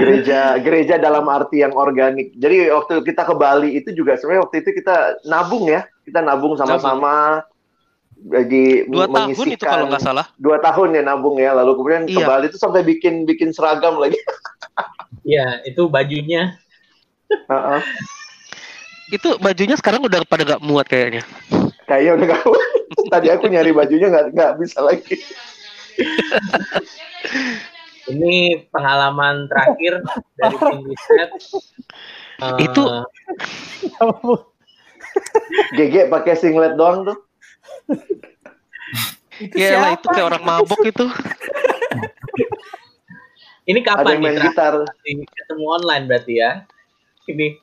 gereja gereja dalam arti yang organik. Jadi waktu kita ke Bali itu juga sebenarnya waktu itu kita nabung ya, kita nabung sama-sama lagi dua tahun itu kalau nggak salah dua tahun ya nabung ya lalu kemudian iya. ke Bali itu sampai bikin bikin seragam lagi Iya itu bajunya uh -uh itu bajunya sekarang udah pada gak muat kayaknya. Kayaknya udah gak muat. Tadi aku nyari bajunya nggak nggak bisa lagi. Ini pengalaman terakhir dari tim riset. Uh, itu GG pakai singlet doang tuh. Iya lah itu kayak orang mabok itu. Ini kapan Ada main gitar? Ketemu online berarti ya? Ini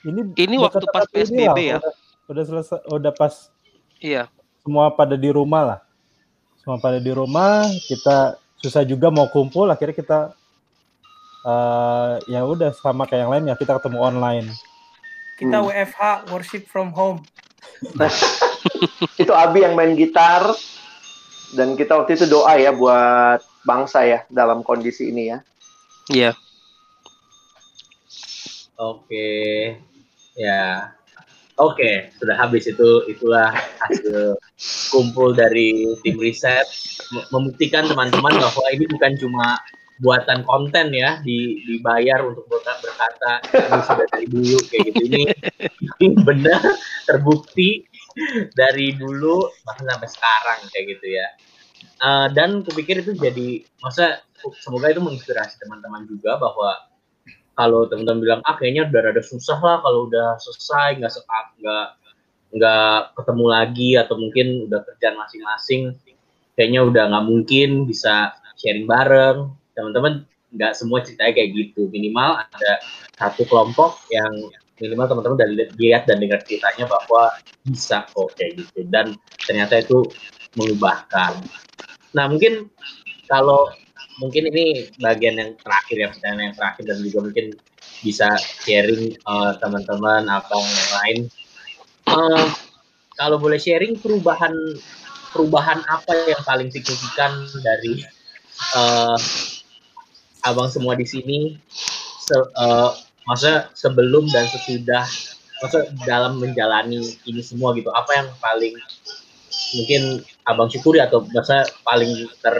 ini ini waktu pas PSBB ya. Udah, udah selesai udah pas Iya. Semua pada di rumah lah. Semua pada di rumah, kita susah juga mau kumpul, akhirnya kita uh, ya udah sama kayak yang lain ya kita ketemu online. Kita hmm. WFH worship from home. itu Abi yang main gitar dan kita waktu itu doa ya buat bangsa ya dalam kondisi ini ya. Iya. Oke. Ya, oke, okay, sudah habis itu itulah hasil kumpul dari tim riset. Membuktikan teman-teman bahwa ini bukan cuma buatan konten ya di, dibayar untuk berkata ini sudah dari dulu kayak gitu. Ini, ini benar terbukti dari dulu bahkan sampai sekarang kayak gitu ya. Uh, dan kupikir itu jadi masa semoga itu menginspirasi teman-teman juga bahwa kalau teman-teman bilang ah kayaknya udah rada susah lah kalau udah selesai nggak nggak nggak ketemu lagi atau mungkin udah kerjaan masing-masing kayaknya udah nggak mungkin bisa sharing bareng. Teman-teman nggak semua ceritanya kayak gitu. Minimal ada satu kelompok yang minimal teman-teman dari lihat dan dengar ceritanya bahwa bisa kok kayak gitu. Dan ternyata itu mengubahkan. Nah mungkin kalau mungkin ini bagian yang terakhir ya pertanyaan yang terakhir dan juga mungkin bisa sharing uh, teman-teman apa yang lain. Uh, kalau boleh sharing perubahan perubahan apa yang paling signifikan dari uh, abang semua di sini? Se, uh, masa sebelum dan sesudah masa dalam menjalani ini semua gitu apa yang paling mungkin abang syukuri atau masa paling ter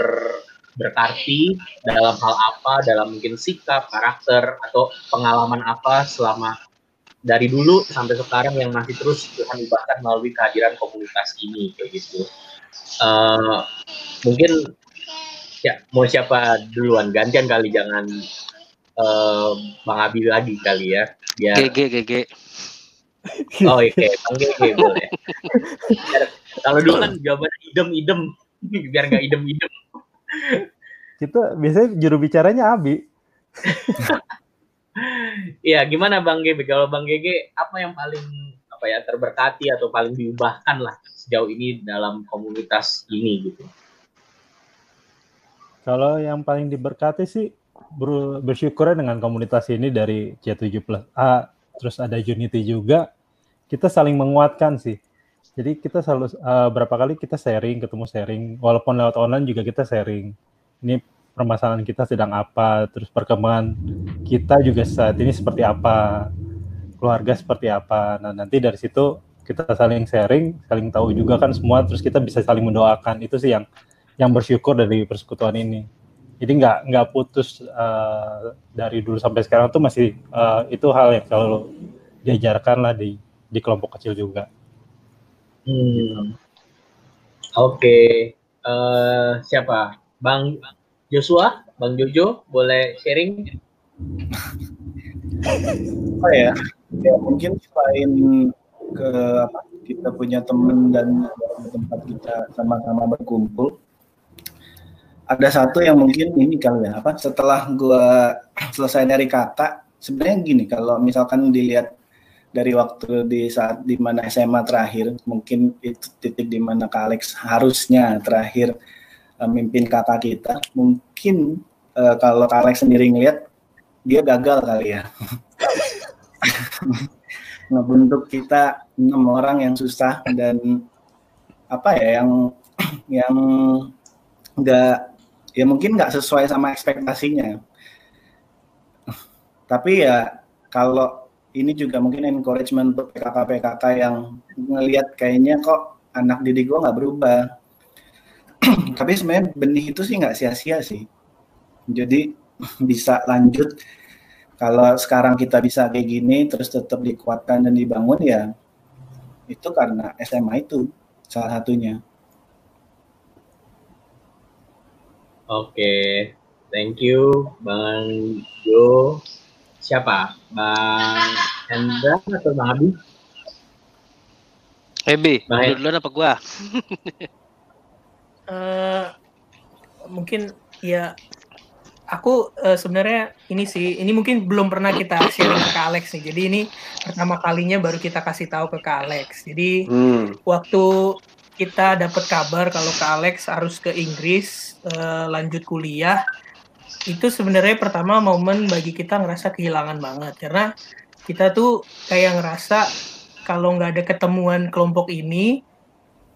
berarti dalam hal apa dalam mungkin sikap karakter atau pengalaman apa selama dari dulu sampai sekarang yang masih terus Tuhan ubahkan melalui kehadiran komunitas ini kayak gitu. Uh, mungkin ya mau siapa duluan? Gantian kali jangan uh, Bang Abi lagi kali ya biar GG GG oh iya. Bang GG boleh. Kalau dulu kan jawabannya idem idem biar nggak idem idem kita biasanya juru bicaranya Abi Iya, gimana Bang GG? Kalau Bang GG apa yang paling apa ya terberkati atau paling diubahkan lah sejauh ini dalam komunitas ini gitu? Kalau yang paling diberkati sih ber bersyukur dengan komunitas ini dari C7 plus A, terus ada Unity juga, kita saling menguatkan sih. Jadi kita selalu uh, berapa kali kita sharing, ketemu sharing, walaupun lewat online juga kita sharing. Ini permasalahan kita sedang apa, terus perkembangan kita juga saat ini seperti apa, keluarga seperti apa. Nah nanti dari situ kita saling sharing, saling tahu juga kan semua, terus kita bisa saling mendoakan. Itu sih yang yang bersyukur dari persekutuan ini. Jadi nggak nggak putus uh, dari dulu sampai sekarang tuh masih uh, itu hal yang selalu diajarkan lah di di kelompok kecil juga. Hmm. Oke, okay. uh, siapa? Bang Joshua, Bang Jojo, boleh sharing? Oh ya, ya mungkin selain ke apa kita punya teman dan tempat kita sama-sama berkumpul, ada satu yang mungkin ini kali ya apa setelah gua selesai dari kakak sebenarnya gini kalau misalkan dilihat dari waktu di saat di mana SMA terakhir mungkin itu titik di mana Kak Alex harusnya terakhir uh, mimpin kakak kita mungkin uh, kalau Alex sendiri ngeliat dia gagal kali ya. Ngebentuk kita enam orang yang susah dan apa ya yang yang nggak ya mungkin nggak sesuai sama ekspektasinya. Tapi ya kalau ini juga mungkin encouragement untuk PKK-PKK yang ngelihat kayaknya kok anak didik gue nggak berubah. Tapi sebenarnya benih itu sih nggak sia-sia sih. Jadi bisa lanjut. Kalau sekarang kita bisa kayak gini terus tetap dikuatkan dan dibangun ya itu karena SMA itu salah satunya. Oke thank you bang Jo siapa? Bang Hendra atau bang Abi Ebe, bang duluan apa gua? uh, mungkin ya aku uh, sebenarnya ini sih ini mungkin belum pernah kita sharing ke Alex nih. Jadi ini pertama kalinya baru kita kasih tahu ke Kak Alex. Jadi hmm. waktu kita dapat kabar kalau Kak Alex harus ke Inggris uh, lanjut kuliah itu sebenarnya pertama momen bagi kita ngerasa kehilangan banget. Karena kita tuh kayak ngerasa kalau nggak ada ketemuan kelompok ini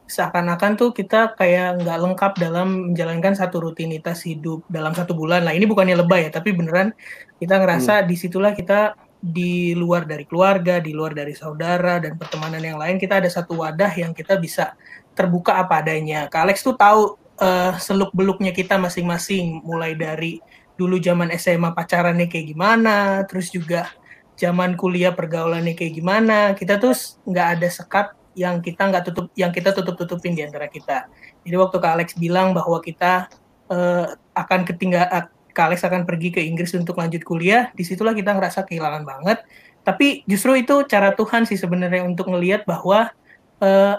seakan-akan tuh kita kayak nggak lengkap dalam menjalankan satu rutinitas hidup dalam satu bulan. Lah ini bukannya lebay ya tapi beneran kita ngerasa hmm. di situlah kita di luar dari keluarga di luar dari saudara dan pertemanan yang lain kita ada satu wadah yang kita bisa terbuka apa adanya. Kak Alex tuh tahu uh, eh, seluk beluknya kita masing-masing mulai dari dulu zaman SMA pacarannya kayak gimana terus juga zaman kuliah pergaulannya kayak gimana kita tuh nggak ada sekat yang kita nggak tutup yang kita tutup tutupin di antara kita. Jadi waktu kak Alex bilang bahwa kita uh, akan ketinggal uh, kak Alex akan pergi ke Inggris untuk lanjut kuliah di situlah kita ngerasa kehilangan banget. Tapi justru itu cara Tuhan sih sebenarnya untuk ngelihat bahwa uh,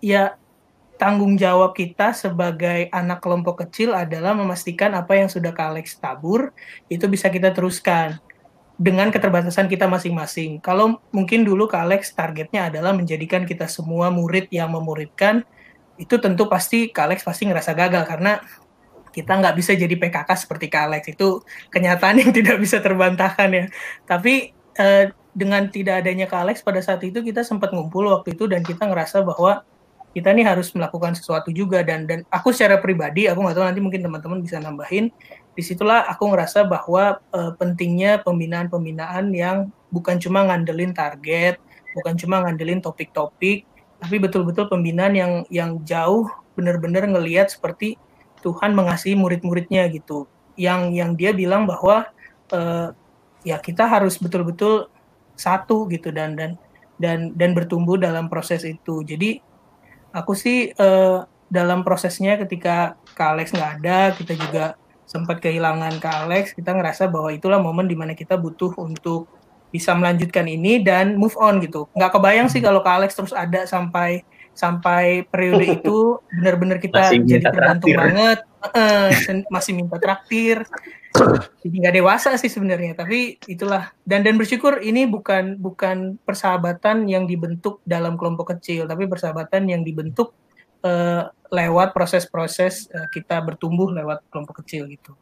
ya tanggung jawab kita sebagai anak kelompok kecil adalah memastikan apa yang sudah Kak Alex tabur itu bisa kita teruskan dengan keterbatasan kita masing-masing. Kalau mungkin dulu Kak Alex targetnya adalah menjadikan kita semua murid yang memuridkan, itu tentu pasti Kak Alex pasti ngerasa gagal karena kita nggak bisa jadi PKK seperti Kak Alex itu kenyataan yang tidak bisa terbantahkan ya. Tapi eh, dengan tidak adanya Kak Alex pada saat itu kita sempat ngumpul waktu itu dan kita ngerasa bahwa kita nih harus melakukan sesuatu juga dan dan aku secara pribadi aku nggak tahu nanti mungkin teman-teman bisa nambahin. Di situlah aku ngerasa bahwa uh, pentingnya pembinaan-pembinaan yang bukan cuma ngandelin target bukan cuma ngandelin topik-topik tapi betul-betul pembinaan yang yang jauh benar-benar ngelihat seperti Tuhan mengasihi murid-muridnya gitu. Yang yang dia bilang bahwa uh, ya kita harus betul-betul satu gitu dan dan dan dan bertumbuh dalam proses itu. Jadi aku sih uh, dalam prosesnya ketika Kak Alex nggak ada, kita juga sempat kehilangan Kak Alex, kita ngerasa bahwa itulah momen di mana kita butuh untuk bisa melanjutkan ini dan move on gitu. Nggak kebayang sih kalau Kak Alex terus ada sampai sampai periode itu benar-benar kita masih jadi tergantung banget, uh, masih minta traktir. Jadi nggak dewasa sih sebenarnya, tapi itulah dan dan bersyukur ini bukan bukan persahabatan yang dibentuk dalam kelompok kecil, tapi persahabatan yang dibentuk uh, lewat proses-proses uh, kita bertumbuh lewat kelompok kecil gitu.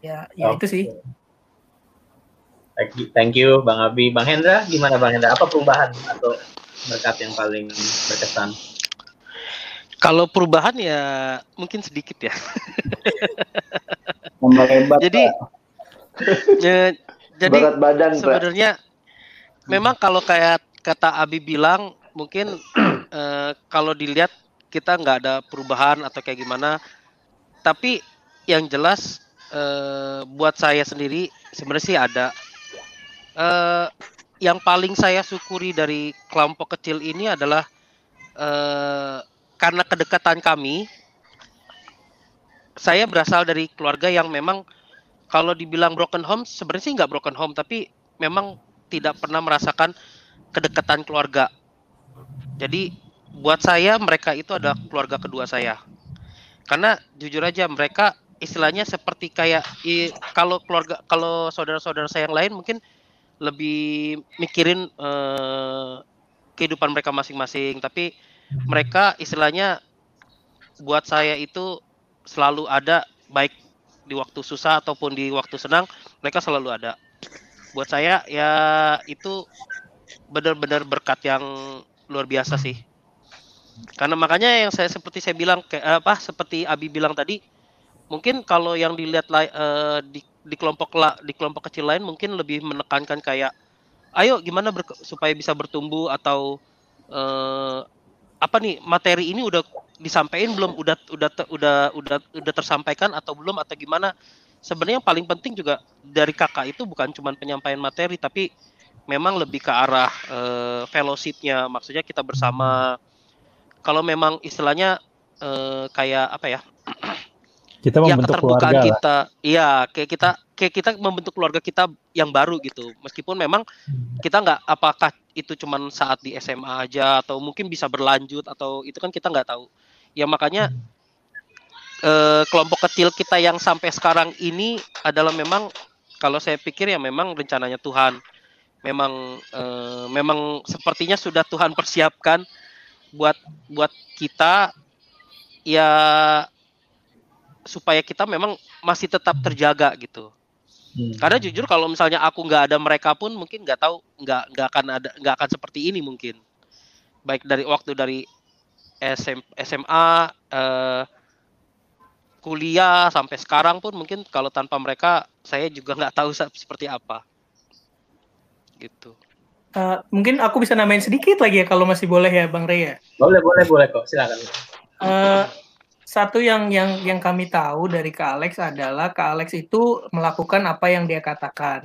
Ya, ya okay. itu sih. Thank you, thank you Bang Abi. Bang Hendra, gimana Bang Hendra? Apa perubahan atau berkat yang paling berkesan? Kalau perubahan ya mungkin sedikit ya. jadi ya, jadi Berat badan, sebenarnya memang kalau kayak kata Abi bilang mungkin uh, kalau dilihat kita nggak ada perubahan atau kayak gimana. Tapi yang jelas uh, buat saya sendiri sebenarnya sih ada. Uh, yang paling saya syukuri dari kelompok kecil ini adalah uh, karena kedekatan kami, saya berasal dari keluarga yang memang kalau dibilang broken home, sebenarnya sih nggak broken home, tapi memang tidak pernah merasakan kedekatan keluarga. Jadi buat saya mereka itu adalah keluarga kedua saya. Karena jujur aja mereka istilahnya seperti kayak i, kalau keluarga kalau saudara-saudara saya yang lain mungkin lebih mikirin eh, kehidupan mereka masing-masing, tapi mereka istilahnya buat saya itu selalu ada baik di waktu susah ataupun di waktu senang mereka selalu ada. Buat saya ya itu benar-benar berkat yang luar biasa sih. Karena makanya yang saya seperti saya bilang kayak apa seperti Abi bilang tadi mungkin kalau yang dilihat uh, di di kelompok di kelompok kecil lain mungkin lebih menekankan kayak ayo gimana supaya bisa bertumbuh atau uh, apa nih materi ini udah disampaikan belum? Udah udah udah udah udah tersampaikan atau belum atau gimana? Sebenarnya yang paling penting juga dari kakak itu bukan cuma penyampaian materi tapi memang lebih ke arah uh, fellowshipnya. Maksudnya kita bersama. Kalau memang istilahnya uh, kayak apa ya? Kita ya, membentuk ya, keluarga kita. Iya kayak kita kayak kita membentuk keluarga kita yang baru gitu. Meskipun memang hmm. kita nggak apakah itu cuma saat di SMA aja atau mungkin bisa berlanjut atau itu kan kita nggak tahu. Ya makanya eh, kelompok kecil kita yang sampai sekarang ini adalah memang kalau saya pikir ya memang rencananya Tuhan. Memang eh, memang sepertinya sudah Tuhan persiapkan buat buat kita. Ya supaya kita memang masih tetap terjaga gitu. Hmm. Karena jujur kalau misalnya aku nggak ada mereka pun mungkin nggak tahu nggak nggak akan ada nggak akan seperti ini mungkin. Baik dari waktu dari SM, SMA eh, kuliah sampai sekarang pun mungkin kalau tanpa mereka saya juga nggak tahu seperti apa. Gitu. Uh, mungkin aku bisa namain sedikit lagi ya kalau masih boleh ya Bang Ray ya. Boleh boleh boleh kok silakan. Uh, satu yang yang yang kami tahu dari Kak Alex adalah Kak Alex itu melakukan apa yang dia katakan.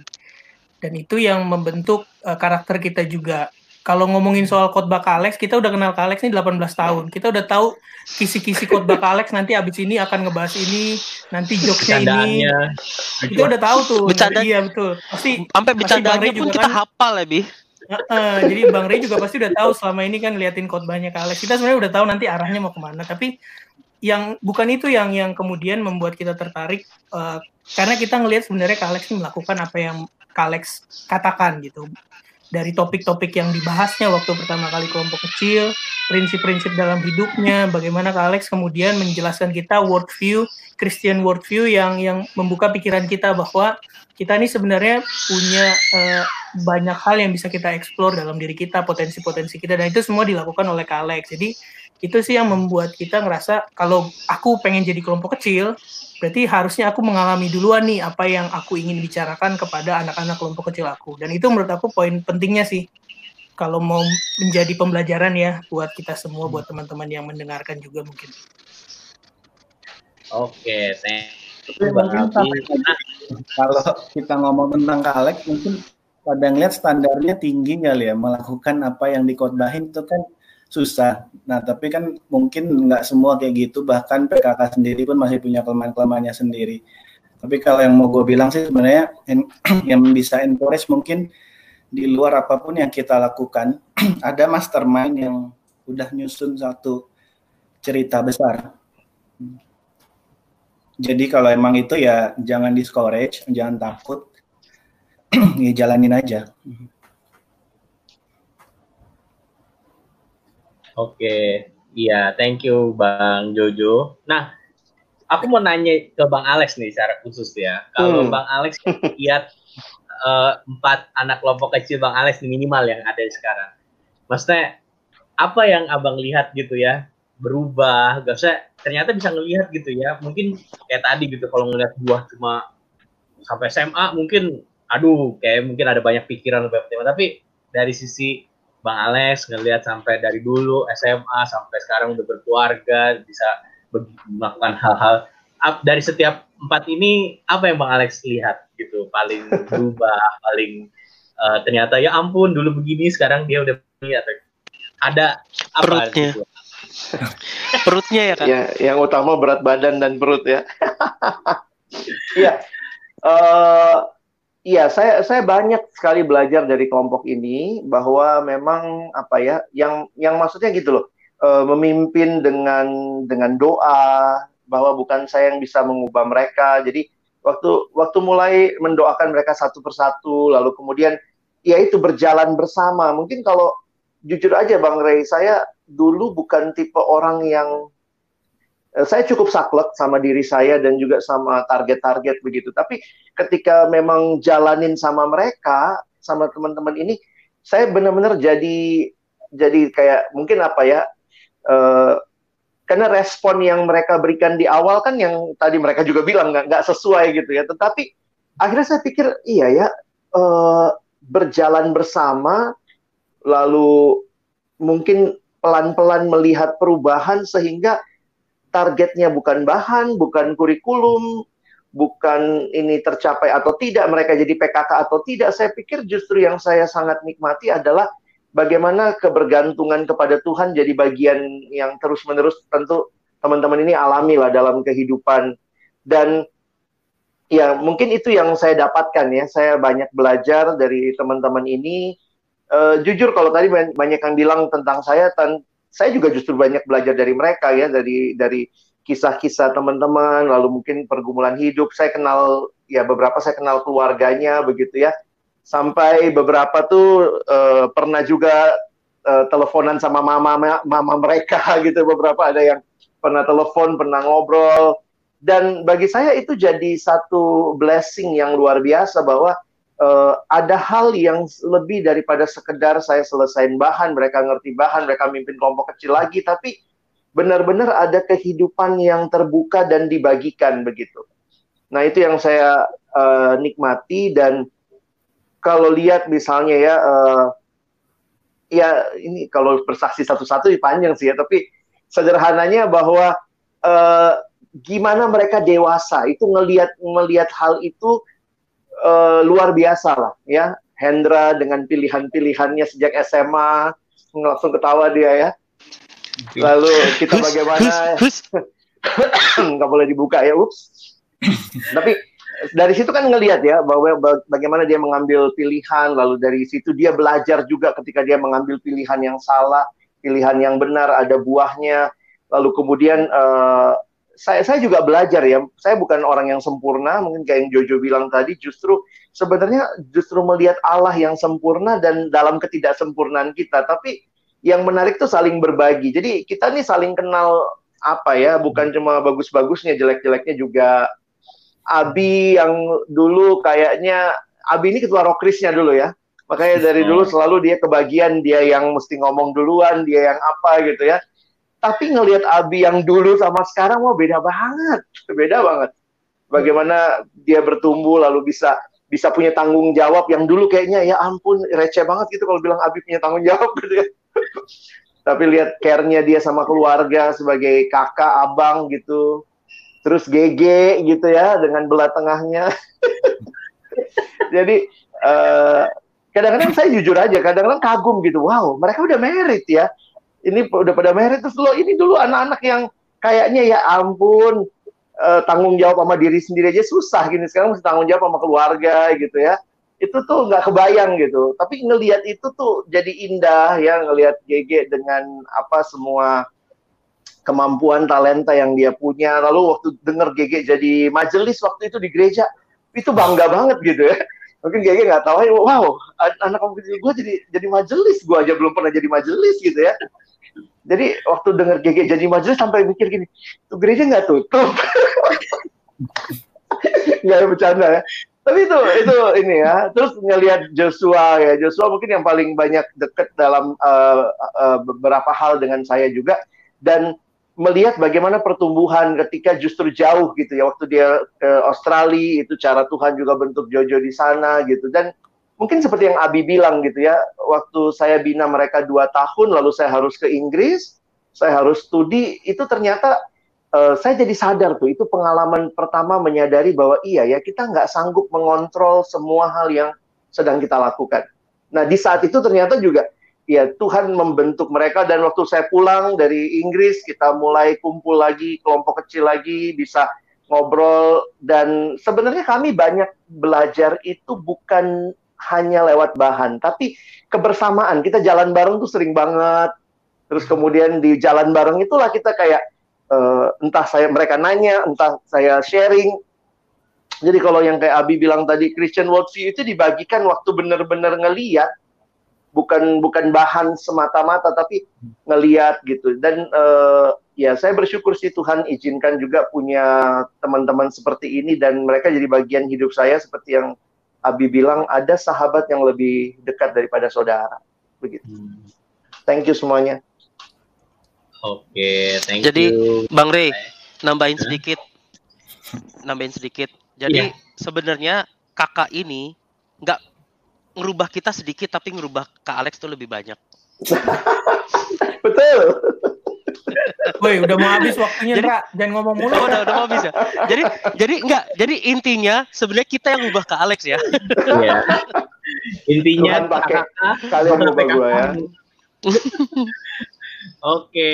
Dan itu yang membentuk uh, karakter kita juga. Kalau ngomongin soal khotbah Kak Alex, kita udah kenal Kak Alex ini 18 tahun. Kita udah tahu kisi-kisi khotbah Kak Alex nanti abis ini akan ngebahas ini, nanti jokesnya ini. Kita udah tahu tuh. Bercanda. Iya betul. Pasti sampai bercandanya pun kita kan, hafal ya, Bi. uh, jadi Bang Rey juga pasti udah tahu selama ini kan liatin khotbahnya Kak Alex. Kita sebenarnya udah tahu nanti arahnya mau ke mana, tapi yang bukan itu yang yang kemudian membuat kita tertarik uh, karena kita ngelihat sebenarnya Kak Alex melakukan apa yang Kak Alex katakan gitu dari topik-topik yang dibahasnya waktu pertama kali kelompok kecil, prinsip-prinsip dalam hidupnya, bagaimana Kak Alex kemudian menjelaskan kita worldview, Christian worldview yang yang membuka pikiran kita bahwa kita ini sebenarnya punya uh, banyak hal yang bisa kita explore dalam diri kita, potensi-potensi kita, dan itu semua dilakukan oleh Kak Alex. Jadi itu sih yang membuat kita ngerasa kalau aku pengen jadi kelompok kecil, berarti harusnya aku mengalami duluan nih apa yang aku ingin bicarakan kepada anak-anak kelompok kecil aku. Dan itu menurut aku poin pentingnya sih kalau mau menjadi pembelajaran ya buat kita semua, buat teman-teman yang mendengarkan juga mungkin. Oke, thank kalau kita ngomong tentang Kalek mungkin pada ngeliat standarnya tinggi kali ya melakukan apa yang dikotbahin itu kan susah. Nah tapi kan mungkin nggak semua kayak gitu bahkan PKK sendiri pun masih punya kelemahan-kelemahannya sendiri. Tapi kalau yang mau gue bilang sih sebenarnya yang bisa encourage mungkin di luar apa pun yang kita lakukan ada mastermind yang udah nyusun satu cerita besar jadi kalau emang itu ya jangan discourage, jangan takut, ya jalanin aja. Oke, iya, thank you Bang Jojo. Nah, aku mau nanya ke Bang Alex nih secara khusus ya. Kalau hmm. Bang Alex lihat uh, empat anak kelompok kecil Bang Alex minimal yang ada sekarang, maksudnya apa yang Abang lihat gitu ya berubah, gak usah ternyata bisa ngelihat gitu ya mungkin kayak tadi gitu kalau ngelihat buah cuma sampai SMA mungkin aduh kayak mungkin ada banyak pikiran lebih tapi dari sisi Bang Alex ngelihat sampai dari dulu SMA sampai sekarang udah berkeluarga bisa melakukan hal-hal dari setiap empat ini apa yang Bang Alex lihat gitu paling berubah paling uh, ternyata ya ampun dulu begini sekarang dia udah begini atau ada apa perutnya gitu? Perutnya ya kan? Ya, yang utama berat badan dan perut ya. Iya. uh, Iya, saya saya banyak sekali belajar dari kelompok ini bahwa memang apa ya, yang yang maksudnya gitu loh, uh, memimpin dengan dengan doa bahwa bukan saya yang bisa mengubah mereka. Jadi waktu waktu mulai mendoakan mereka satu persatu, lalu kemudian ya itu berjalan bersama. Mungkin kalau jujur aja Bang Ray, saya dulu bukan tipe orang yang saya cukup saklek sama diri saya dan juga sama target-target begitu. Tapi ketika memang jalanin sama mereka, sama teman-teman ini, saya benar-benar jadi jadi kayak mungkin apa ya? Uh, karena respon yang mereka berikan di awal kan yang tadi mereka juga bilang nggak nggak sesuai gitu ya. Tetapi akhirnya saya pikir iya ya uh, berjalan bersama lalu mungkin pelan-pelan melihat perubahan sehingga targetnya bukan bahan, bukan kurikulum, bukan ini tercapai atau tidak, mereka jadi PKK atau tidak. Saya pikir justru yang saya sangat nikmati adalah bagaimana kebergantungan kepada Tuhan jadi bagian yang terus-menerus tentu teman-teman ini alami lah dalam kehidupan dan ya mungkin itu yang saya dapatkan ya. Saya banyak belajar dari teman-teman ini uh, jujur kalau tadi banyak yang bilang tentang saya, saya juga justru banyak belajar dari mereka ya, dari dari kisah-kisah teman-teman, lalu mungkin pergumulan hidup. Saya kenal ya beberapa saya kenal keluarganya begitu ya. Sampai beberapa tuh uh, pernah juga uh, teleponan sama mama mama mereka gitu. Beberapa ada yang pernah telepon, pernah ngobrol. Dan bagi saya itu jadi satu blessing yang luar biasa bahwa uh, ada hal yang lebih daripada sekedar saya selesaiin bahan, mereka ngerti bahan, mereka mimpin kelompok kecil lagi, tapi benar-benar ada kehidupan yang terbuka dan dibagikan begitu. Nah itu yang saya uh, nikmati dan kalau lihat misalnya ya, uh, ya ini kalau bersaksi satu-satu panjang sih ya, tapi sederhananya bahwa uh, gimana mereka dewasa itu ngelihat melihat hal itu uh, luar biasa lah ya. Hendra dengan pilihan-pilihannya sejak SMA langsung ketawa dia ya. Lalu kita bagaimana? Nggak boleh dibuka ya, ups. Tapi dari situ kan ngelihat ya bahwa bagaimana dia mengambil pilihan lalu dari situ dia belajar juga ketika dia mengambil pilihan yang salah pilihan yang benar ada buahnya lalu kemudian uh, saya saya juga belajar ya. Saya bukan orang yang sempurna. Mungkin kayak yang Jojo bilang tadi justru sebenarnya justru melihat Allah yang sempurna dan dalam ketidaksempurnaan kita. Tapi yang menarik tuh saling berbagi. Jadi kita nih saling kenal apa ya bukan cuma bagus-bagusnya jelek-jeleknya juga. Abi yang dulu kayaknya Abi ini ketua rokrisnya dulu ya. Makanya dari dulu selalu dia kebagian dia yang mesti ngomong duluan, dia yang apa gitu ya. Tapi ngelihat Abi yang dulu sama sekarang wah beda banget. Beda banget. Bagaimana dia bertumbuh lalu bisa bisa punya tanggung jawab yang dulu kayaknya ya ampun receh banget gitu kalau bilang Abi punya tanggung jawab gitu ya. Tapi lihat care-nya dia sama keluarga sebagai kakak, abang gitu terus GG gitu ya dengan belah tengahnya. Jadi eh, kadang-kadang saya jujur aja, kadang-kadang kagum gitu. Wow, mereka udah merit ya. Ini udah pada merit terus lo ini dulu anak-anak yang kayaknya ya ampun uh, tanggung jawab sama diri sendiri aja susah gini. Sekarang mesti tanggung jawab sama keluarga gitu ya. Itu tuh nggak kebayang gitu. Tapi ngelihat itu tuh jadi indah ya ngelihat GG dengan apa semua kemampuan talenta yang dia punya. Lalu waktu denger GG jadi majelis waktu itu di gereja itu bangga banget gitu ya. Mungkin GG nggak tahu wow anak kamu kecil gue jadi jadi majelis. Gue aja belum pernah jadi majelis gitu ya jadi waktu denger GG jadi majelis sampai mikir gini tuh gereja nggak tutup? Nggak bercanda ya. Tapi itu itu ini ya. Terus ngelihat Joshua ya. Joshua mungkin yang paling banyak deket dalam uh, uh, beberapa hal dengan saya juga. Dan melihat bagaimana pertumbuhan ketika justru jauh gitu ya. Waktu dia ke Australia itu cara Tuhan juga bentuk Jojo di sana gitu. Dan mungkin seperti yang Abi bilang gitu ya waktu saya bina mereka dua tahun lalu saya harus ke Inggris saya harus studi itu ternyata uh, saya jadi sadar tuh itu pengalaman pertama menyadari bahwa iya ya kita nggak sanggup mengontrol semua hal yang sedang kita lakukan. Nah di saat itu ternyata juga ya Tuhan membentuk mereka dan waktu saya pulang dari Inggris kita mulai kumpul lagi kelompok kecil lagi bisa ngobrol dan sebenarnya kami banyak belajar itu bukan hanya lewat bahan tapi kebersamaan. Kita jalan bareng tuh sering banget. Terus kemudian di jalan bareng itulah kita kayak uh, entah saya mereka nanya entah saya sharing. Jadi kalau yang kayak Abi bilang tadi Christian worldview itu dibagikan waktu benar-benar ngeliat. Bukan bukan bahan semata-mata tapi ngeliat gitu. Dan uh, ya saya bersyukur sih Tuhan izinkan juga punya teman-teman seperti ini dan mereka jadi bagian hidup saya seperti yang Abi bilang ada sahabat yang lebih dekat daripada saudara begitu. Thank you semuanya. Oke, okay, thank Jadi, you. Bang Rey, nambahin sedikit. Nambahin sedikit. Jadi yeah. sebenarnya kakak ini nggak ngerubah kita sedikit tapi ngerubah Kak Alex tuh lebih banyak. Betul. Woi, udah mau habis waktunya, jadi, Jangan ngomong mulu. Oh, udah, udah mau habis ya. Jadi, jadi enggak. Jadi intinya sebenarnya kita yang ngubah Kak Alex ya. Iya. intinya Tuhan pakai kalian ngubah gue ya. Oke,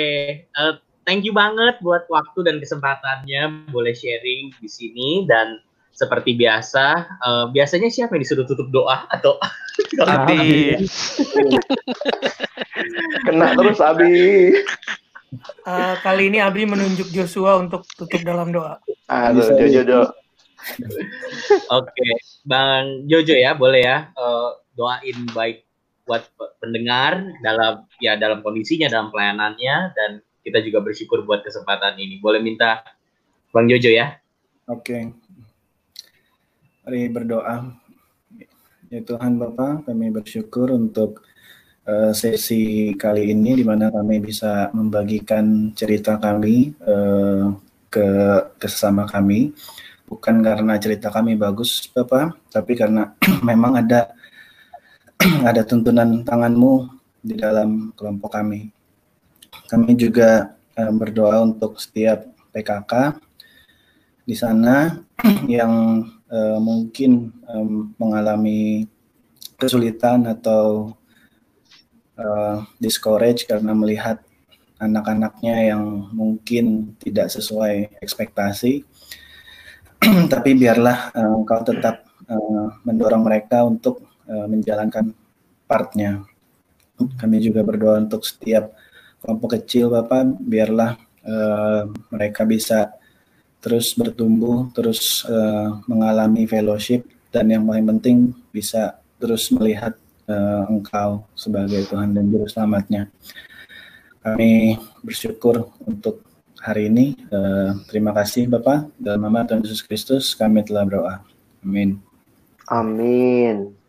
uh, thank you banget buat waktu dan kesempatannya boleh sharing di sini dan seperti biasa, uh, biasanya siapa yang disuruh tutup doa atau Abi? Kena terus Abi. Uh, kali ini Abi menunjuk Joshua untuk tutup dalam doa. Aduh, Jojo do. Oke, Bang Jojo ya, boleh ya uh, doain baik buat pendengar dalam ya dalam kondisinya, dalam pelayanannya dan kita juga bersyukur buat kesempatan ini. Boleh minta Bang Jojo ya? Oke. Mari berdoa. Ya Tuhan Bapa, kami bersyukur untuk uh, sesi kali ini di mana kami bisa membagikan cerita kami uh, ke sesama kami. Bukan karena cerita kami bagus, Bapak, tapi karena memang ada ada tuntunan tanganmu di dalam kelompok kami. Kami juga uh, berdoa untuk setiap PKK di sana yang mungkin mengalami kesulitan atau uh, discourage karena melihat anak-anaknya yang mungkin tidak sesuai ekspektasi. tapi biarlah uh, Engkau tetap uh, mendorong mereka untuk uh, menjalankan partnya. Kami juga berdoa untuk setiap kelompok kecil, Bapak, biarlah uh, mereka bisa terus bertumbuh, terus uh, mengalami fellowship, dan yang paling penting bisa terus melihat uh, Engkau sebagai Tuhan dan Juru Selamatnya. Kami bersyukur untuk hari ini. Uh, terima kasih Bapak. Dalam nama Tuhan Yesus Kristus kami telah berdoa. Amin. Amin.